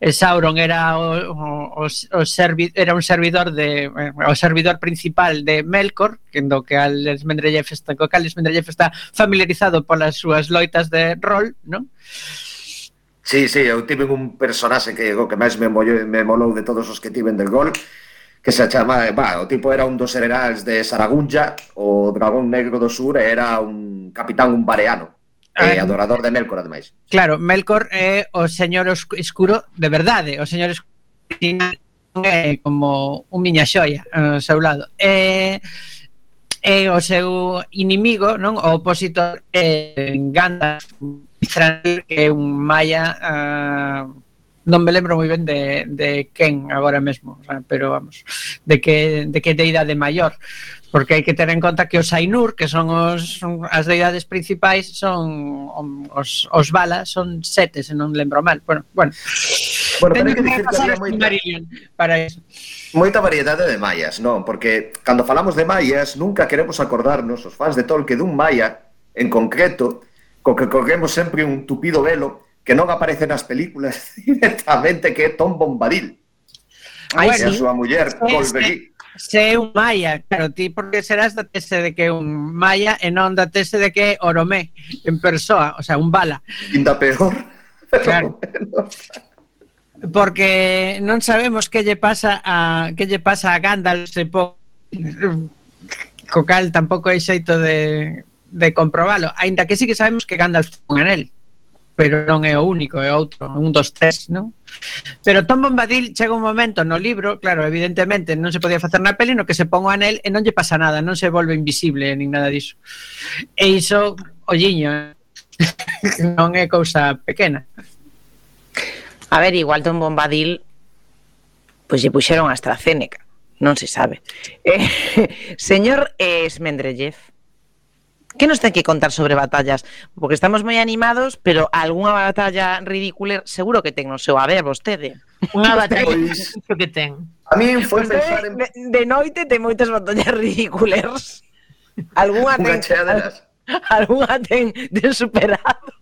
E Sauron era o, o, o servi, era un servidor de eh, o servidor principal de Melkor, que do que Alex Mendeleev está, co Alex Mendeleev está familiarizado polas súas loitas de rol, non? Sí, sí, eu tive un personaxe que o que máis me, mollo, me molou de todos os que tiven del gol, que se chama, eh, va, o tipo era un dos heredáis de Saragunja, o dragón negro do sur, e era un capitán un bareano. Eh, eh, adorador de Melkor, ademais. Claro, Melkor é o señor escuro de verdade, o señor escuro é como un miña xoia eh, ao seu lado. Eh eh o seu inimigo, non? O opositor é Gandalf, que é un maya uh, eh, non me lembro moi ben de, de quen agora mesmo, o sea, pero vamos, de que de que deidade maior. Porque hai que ter en conta que os Ainur, que son os as deidades principais, son os, os Bala, son sete, se non lembro mal. Bueno, bueno. bueno Teño que, que pasar que moita, para iso. Moita variedade de maias, non? Porque cando falamos de maias, nunca queremos acordarnos, os fans de Tolkien, dun maia en concreto, co que corremos sempre un tupido velo que non aparece nas películas directamente, que é Tom Bombadil. Ai, bueno, a súa muller, Colberí se é un maia, claro, ti porque serás da tese de que é un maia e non da tese de que é oromé en persoa, o sea, un bala. Quinta peor. Claro. Porque non sabemos que lle pasa a que lle pasa a Gandalf se po... co cal tampouco hai xeito de de comprobalo, aínda que sí que sabemos que Gandalf ten un anel pero non é o único, é outro, un dos tres, non? Pero Tom Bombadil chega un momento no libro, claro, evidentemente non se podía facer na peli, no que se pon o anel e non lle pasa nada, non se volve invisible nin nada diso. E iso, olliño, non é cousa pequena. A ver, igual Tom Bombadil pois lle puxeron a AstraZeneca, non se sabe. Eh, señor Esmendrellev, eh, Que nos ten que contar sobre batallas? Porque estamos moi animados, pero algunha batalla ridícula seguro que ten no seu a vostede. Unha batalla pois, que ten. A min foi pensar en... De, de noite ten moitas batallas ridículas. Algúnha ten... Algúnha ten de superado.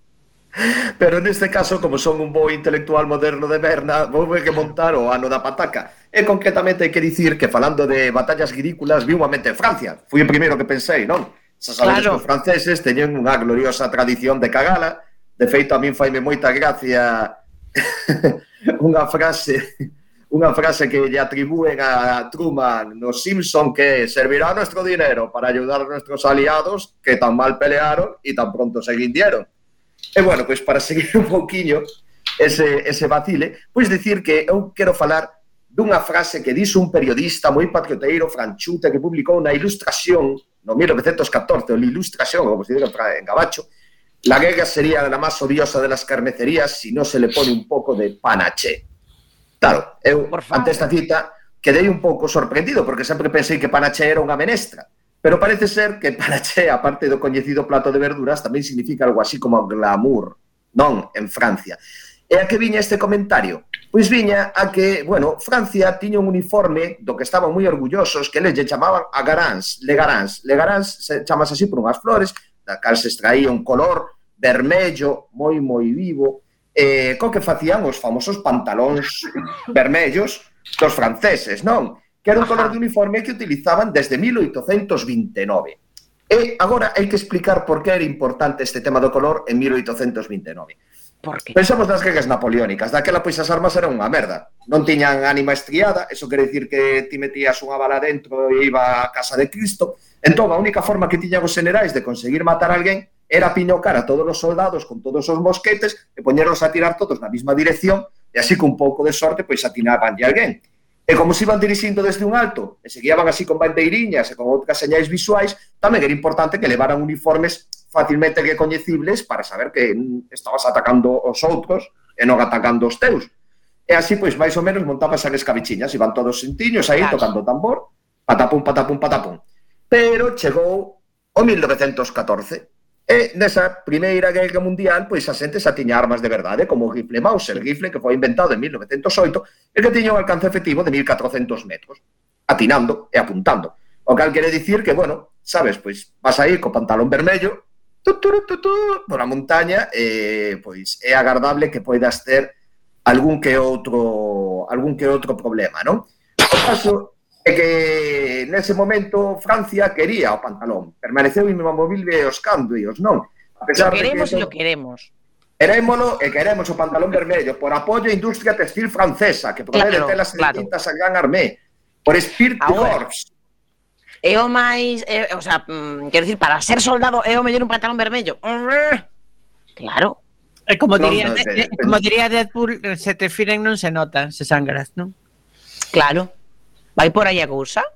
Pero neste caso, como son un bo intelectual moderno de Berna, vou ver que montar o ano da pataca. E concretamente hai que dicir que falando de batallas ridículas, vi unha mente en Francia. Fui o primeiro que pensei, non? Xa sabes claro. que os franceses teñen unha gloriosa tradición de cagala. De feito, a min faime moita gracia unha frase unha frase que lle atribúen a Truman no Simpson que servirá nuestro dinero para ayudar a nuestros aliados que tan mal pelearon e tan pronto se guindieron. E bueno, pois para seguir un pouquiño ese, ese vacile, pois dicir que eu quero falar dunha frase que dixo un periodista moi patrioteiro franchute que publicou na ilustración no 1914, o l'ilustración, como se dice en gabacho, la guerra sería la más odiosa de las carnecerías si no se le pone un pouco de panache. Claro, eu, ante esta cita, quedei un pouco sorprendido, porque sempre pensei que panache era unha menestra. Pero parece ser que panache, aparte do coñecido plato de verduras, tamén significa algo así como glamour, non en Francia. E a que viña este comentario? Pois viña a que, bueno, Francia tiña un uniforme do que estaban moi orgullosos que eles lle chamaban a Garans, Le Garans. Le Garans se chamas así por unhas flores da cal se extraía un color vermello moi moi vivo eh, co que facían os famosos pantalóns vermellos dos franceses, non? Que era un color de uniforme que utilizaban desde 1829. E agora hai que explicar por que era importante este tema do color en 1829. Porque... Pensamos nas guerras napoleónicas. Daquela, pois, as armas eran unha merda. Non tiñan ánima estriada, eso quere dicir que ti metías unha bala dentro e iba a casa de Cristo. Entón, a única forma que tiñan os generais de conseguir matar a alguén era piñocar a todos os soldados con todos os mosquetes e poñerlos a tirar todos na mesma dirección e así con pouco de sorte, pois atinaban de alguén. E como se iban dirixindo desde un alto, e se guiaban así con bandeiriñas e con outras señais visuais, tamén era importante que levaran uniformes facilmente recoñecibles para saber que estabas atacando os outros e non atacando os teus. E así, pois, máis ou menos, montabas as escabichiñas, iban todos sentiños aí, claro. tocando tambor, patapum, patapum, patapum. Pero chegou o 1914, E nesa Primeira Guerra Mundial, pois a xente xa tiña armas de verdade, como o rifle Mauser, rifle que foi inventado en 1908 e que tiña un alcance efectivo de 1400 metros, atinando e apuntando. O cal quere dicir que, bueno, sabes, pois vas aí co pantalón vermello, tu, tu, tu, tu, por a montaña, e, pois é agardable que poidas ter algún que outro algún que outro problema, non? O caso é que nese momento Francia quería o pantalón. Permaneceu inmovible os cambios, non? A pesar lo queremos de que, e lo queremos. Querémolo e queremos o pantalón vermello por apoio á industria textil francesa que provee claro, telas claro. tintas a Gran Armé por Spirit Corps é o máis, é, o sea, mm, quero dicir, para ser soldado é o mellor un pantalón vermello. Claro. É como diría, no, no, de, no, como diría Deadpool, se te firen non se nota, se sangras, non? Claro. Vai por aí a cousa.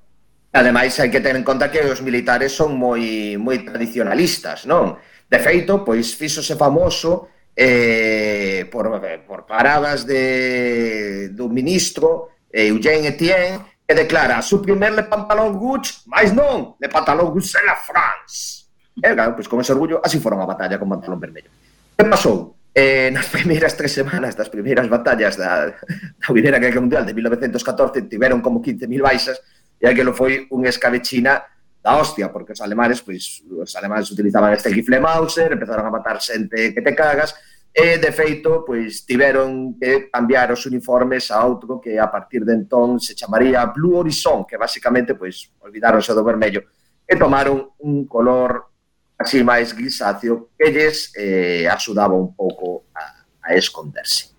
Ademais, hai que ter en conta que os militares son moi moi tradicionalistas, non? De feito, pois fíxose famoso eh, por, por paradas de, do ministro eh, Eugène Etienne que declara su primer le pantalón Gucci, máis non, le pantalón Gucci en la France. E claro, pois con ese orgullo así foron a batalla con pantalón vermelho. Que pasou? Eh, nas primeiras tres semanas das primeiras batallas da, da Primeira Guerra Mundial de 1914 tiveron como 15.000 baixas e aquilo foi un escabechina da hostia, porque os alemanes, pois, os alemanes utilizaban este rifle Mauser, empezaron a matar xente que te cagas, e, de feito, pois, tiveron que cambiar os uniformes a outro que a partir de entón se chamaría Blue Horizon, que basicamente, pois, olvidaronse do vermello, e tomaron un color así máis grisáceo que lles eh, axudaba un pouco a, a esconderse.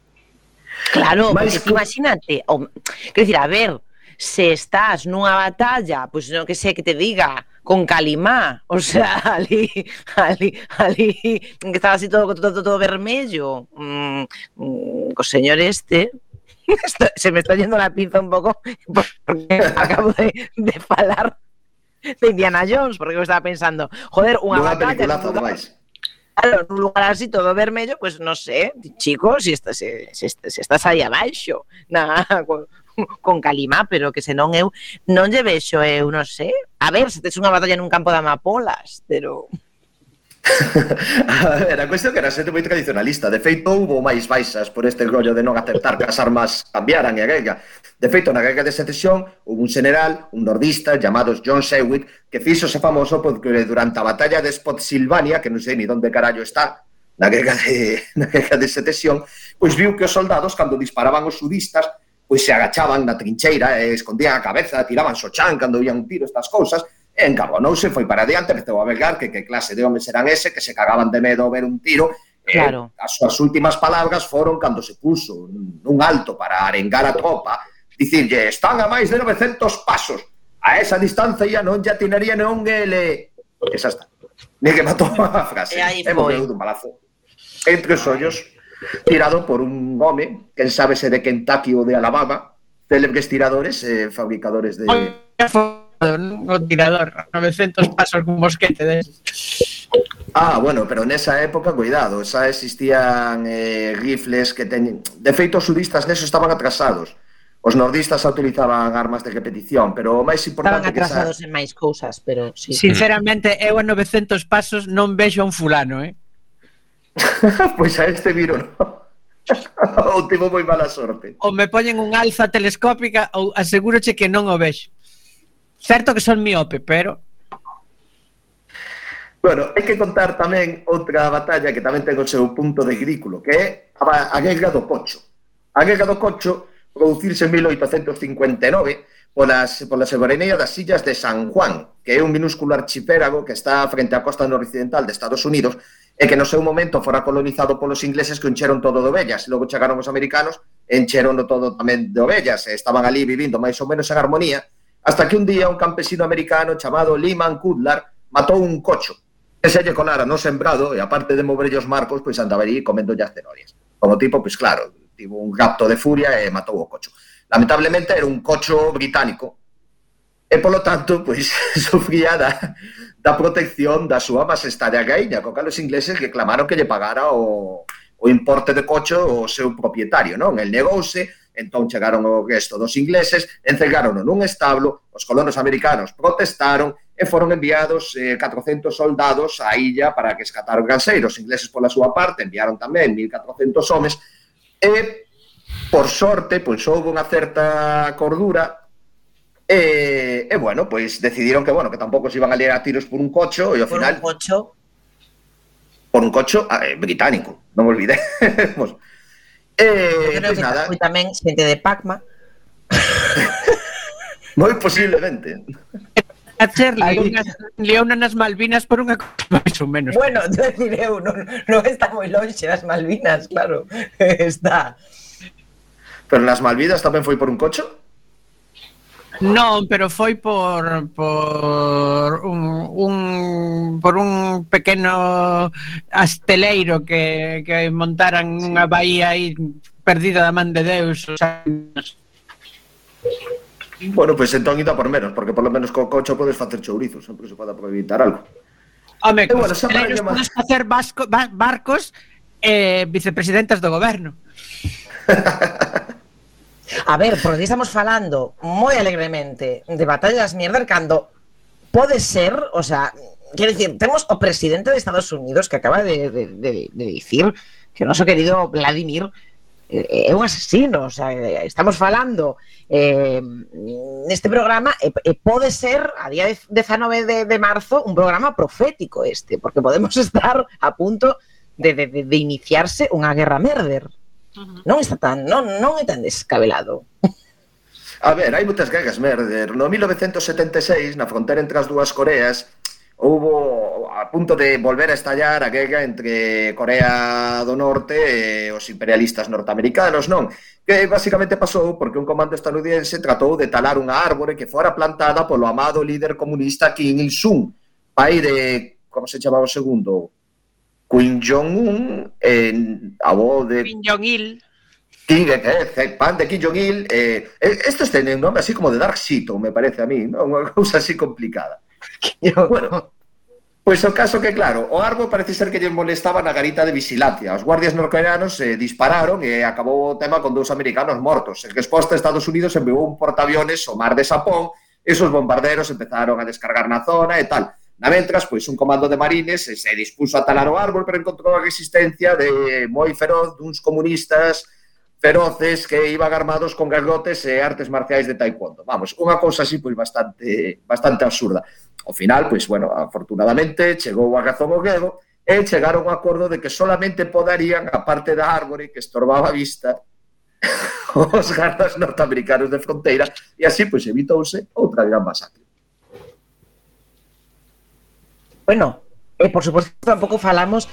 Claro, Mais, porque imagínate, o, quer dizer, a ver, se estás nunha batalla, pois non que sei que te diga, con Calimá, o sea, ali, ali, ali, que estaba así todo, todo, todo vermello, mm, mm, co señor este, esto, se me está yendo la pinza un pouco, porque acabo de, de falar de Indiana Jones, porque eu estaba pensando, joder, unha batalla... Unha claro, nun lugar así todo vermello, pois pues, non sé, chicos, si estás, se, si, se, si estás aí abaixo, na, con Calimá, pero que senón eu non lle vexo eu, non sei. A ver, se tes unha batalla nun campo de amapolas, pero... a ver, a cuestión que era sete moi tradicionalista De feito, houve máis baixas por este rollo de non aceptar que as armas cambiaran e a grega De feito, na grega de secesión houve un general, un nordista chamado John Sewick Que fixose famoso porque durante a batalla de Spotsylvania Que non sei ni onde carallo está na grega de, na grega de secesión Pois viu que os soldados, cando disparaban os sudistas pois se agachaban na trincheira e escondían a cabeza, tiraban so chan cando ía un tiro, estas cousas, e encarbonouse, foi para adiante, empezou a belgar que que clase de homes eran ese, que se cagaban de medo ver un tiro, Claro. e, as súas últimas palabras foron cando se puso nun alto para arengar a tropa, dicirlle, están a máis de 900 pasos, a esa distancia ya non ya tiraría non ele. Esa está. Ni que matou a frase. E aí foi. un balazo. Entre os ollos, tirado por un home, quen sabe se de Kentucky ou de Alabama, célebres tiradores, eh, fabricadores de... O tirador, 900 pasos con mosquete de... Ah, bueno, pero nesa época, cuidado, xa existían eh, rifles que teñen... De feito, os sudistas neso estaban atrasados. Os nordistas utilizaban armas de repetición, pero o máis importante Estaban atrasados que xa... en máis cousas, pero... Sí. Sinceramente, eu a 900 pasos non vexo a un fulano, eh? pois a este viro non. ou tivo moi mala sorte. Ou me poñen un alza telescópica ou asegúroche que non o vexo. Certo que son miope, pero... Bueno, hai que contar tamén outra batalla que tamén ten o seu punto de grículo, que é a guerra do Cocho. A guerra do Cocho producirse en 1859 polas, pola soberanía das illas de San Juan, que é un minúsculo archipélago que está frente á costa noroccidental de Estados Unidos, e que no seu momento fora colonizado polos ingleses que encheron todo de ovellas. Logo chegaron os americanos e encheron todo tamén de ovellas. E estaban ali vivindo máis ou menos en armonía hasta que un día un campesino americano chamado Lehman Kudlar matou un cocho que se lle colara no sembrado e aparte de moverlle os marcos, pois andaba ali comendo as cenorias. Como tipo, pois claro, tivo un rapto de furia e matou o cocho. Lamentablemente era un cocho británico e polo tanto, pois, sufría da, da protección da súa majestade a Gaíña, co cal os ingleses reclamaron que lle pagara o, o importe de cocho o seu propietario, non? El negouse, entón chegaron o resto dos ingleses, encerraron nun establo, os colonos americanos protestaron e foron enviados eh, 400 soldados á illa para que escatar o. Os ingleses pola súa parte enviaron tamén 1.400 homes e, por sorte, pois houve unha certa cordura E, e bueno, pois decidiron que bueno, que tampouco se iban a liar a tiros por un cocho e ao final por un cocho por un cocho eh, británico, non olvidemos. eh, Yo creo pues que nada. tamén xente de Pacma. Moi posiblemente. A Cherly, leona nas Malvinas por unha máis ou menos. Bueno, decir eu, non, non está moi lonxe das Malvinas, claro. está. Pero nas Malvinas tamén foi por un cocho? Non, pero foi por por un, un por un pequeno asteleiro que, que montaran unha baía aí perdida da man de Deus. O sea, Bueno, pois pues, entón ida por menos, porque por lo menos co cocho podes facer chourizos, sempre se pode evitar algo. Home, eh, bueno, xa podes facer vasco, barcos eh, vicepresidentas do goberno. A ver, porque estamos falando moi alegremente de batallas mierder cando pode ser, o sea, quero dicir, temos o presidente de Estados Unidos que acaba de, de, de, de dicir que o noso querido Vladimir é un asesino, o sea, eh, estamos falando eh, neste programa eh, e, e pode ser a día 19 de, de marzo un programa profético este, porque podemos estar a punto de, de, de iniciarse unha guerra merder. Non está tan non non é tan descabelado. A ver, hai moitas gregas, merder. No 1976, na fronteira entre as dúas Coreas, houbo a punto de volver a estallar a guerra entre Corea do Norte e os imperialistas norteamericanos, non? Que basicamente pasou porque un comando estadounidense tratou de talar unha árbore que fora plantada polo amado líder comunista Kim Il-sung, pai de, como se chamaba o segundo, Kim Jong-un, eh, avó de... Kim Jong-il. Kim, eh, eh pan de Kim Jong-il. Eh, eh estos teñen nome así como de Dark Sito, me parece a mí, ¿no? unha cousa así complicada. bueno, Pois pues o caso que, claro, o árbol parece ser que lle molestaba na garita de vigilancia. Os guardias norcoreanos eh, dispararon e acabou o tema con dous americanos mortos. En resposta, Estados Unidos enviou un portaaviones ao mar de Sapón e os bombarderos empezaron a descargar na zona e tal. Na mentras, pois un comando de marines se dispuso a talar o árbol, pero encontrou a resistencia de moi feroz duns comunistas feroces que iban armados con gargotes e artes marciais de taekwondo. Vamos, unha cousa así pois bastante bastante absurda. Ao final, pois bueno, afortunadamente chegou a razón o grego e chegaron a acordo de que solamente podarían a parte da árbore que estorbaba a vista os gardas norteamericanos de fronteira e así pois evitouse outra gran masacre. Bueno, e por suposto tampouco falamos.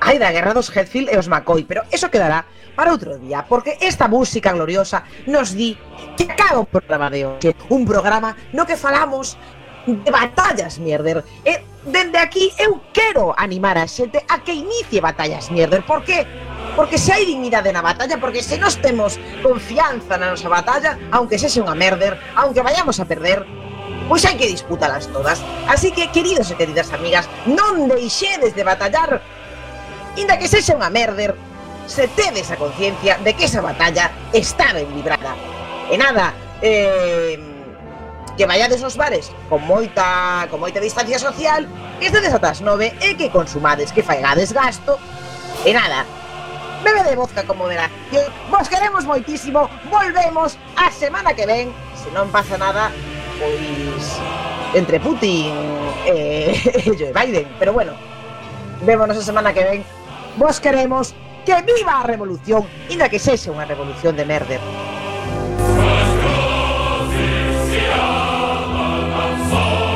Ai, da guerra dos Hetfield e os McCoy Pero eso quedará para outro día Porque esta música gloriosa nos di Que acaba o programa de hoxe Un programa no que falamos de batallas, mierder. Eh, e dende aquí eu quero animar a xente a que inicie batallas, mierder. Por que? Porque se hai dignidade na batalla Porque se nos temos confianza na nosa batalla Aunque sexe unha merder Aunque vayamos a perder pois hai que disputalas todas. Así que, queridos e queridas amigas, non deixedes de batallar, inda que sexa unha merder, se tedes a conciencia de que esa batalla está ben librada. E nada, eh, que vayades aos bares con moita, con moita distancia social, que estedes ata as nove e que consumades, que faigades gasto, e nada, bebe de vodka con moderación. Vos queremos moitísimo, volvemos a semana que ven, se non pasa nada, pois entre Putin e, eh, e Joe Biden, pero bueno, vémonos a semana que ven. Vos queremos que viva a revolución, inda que sexa unha revolución de merder.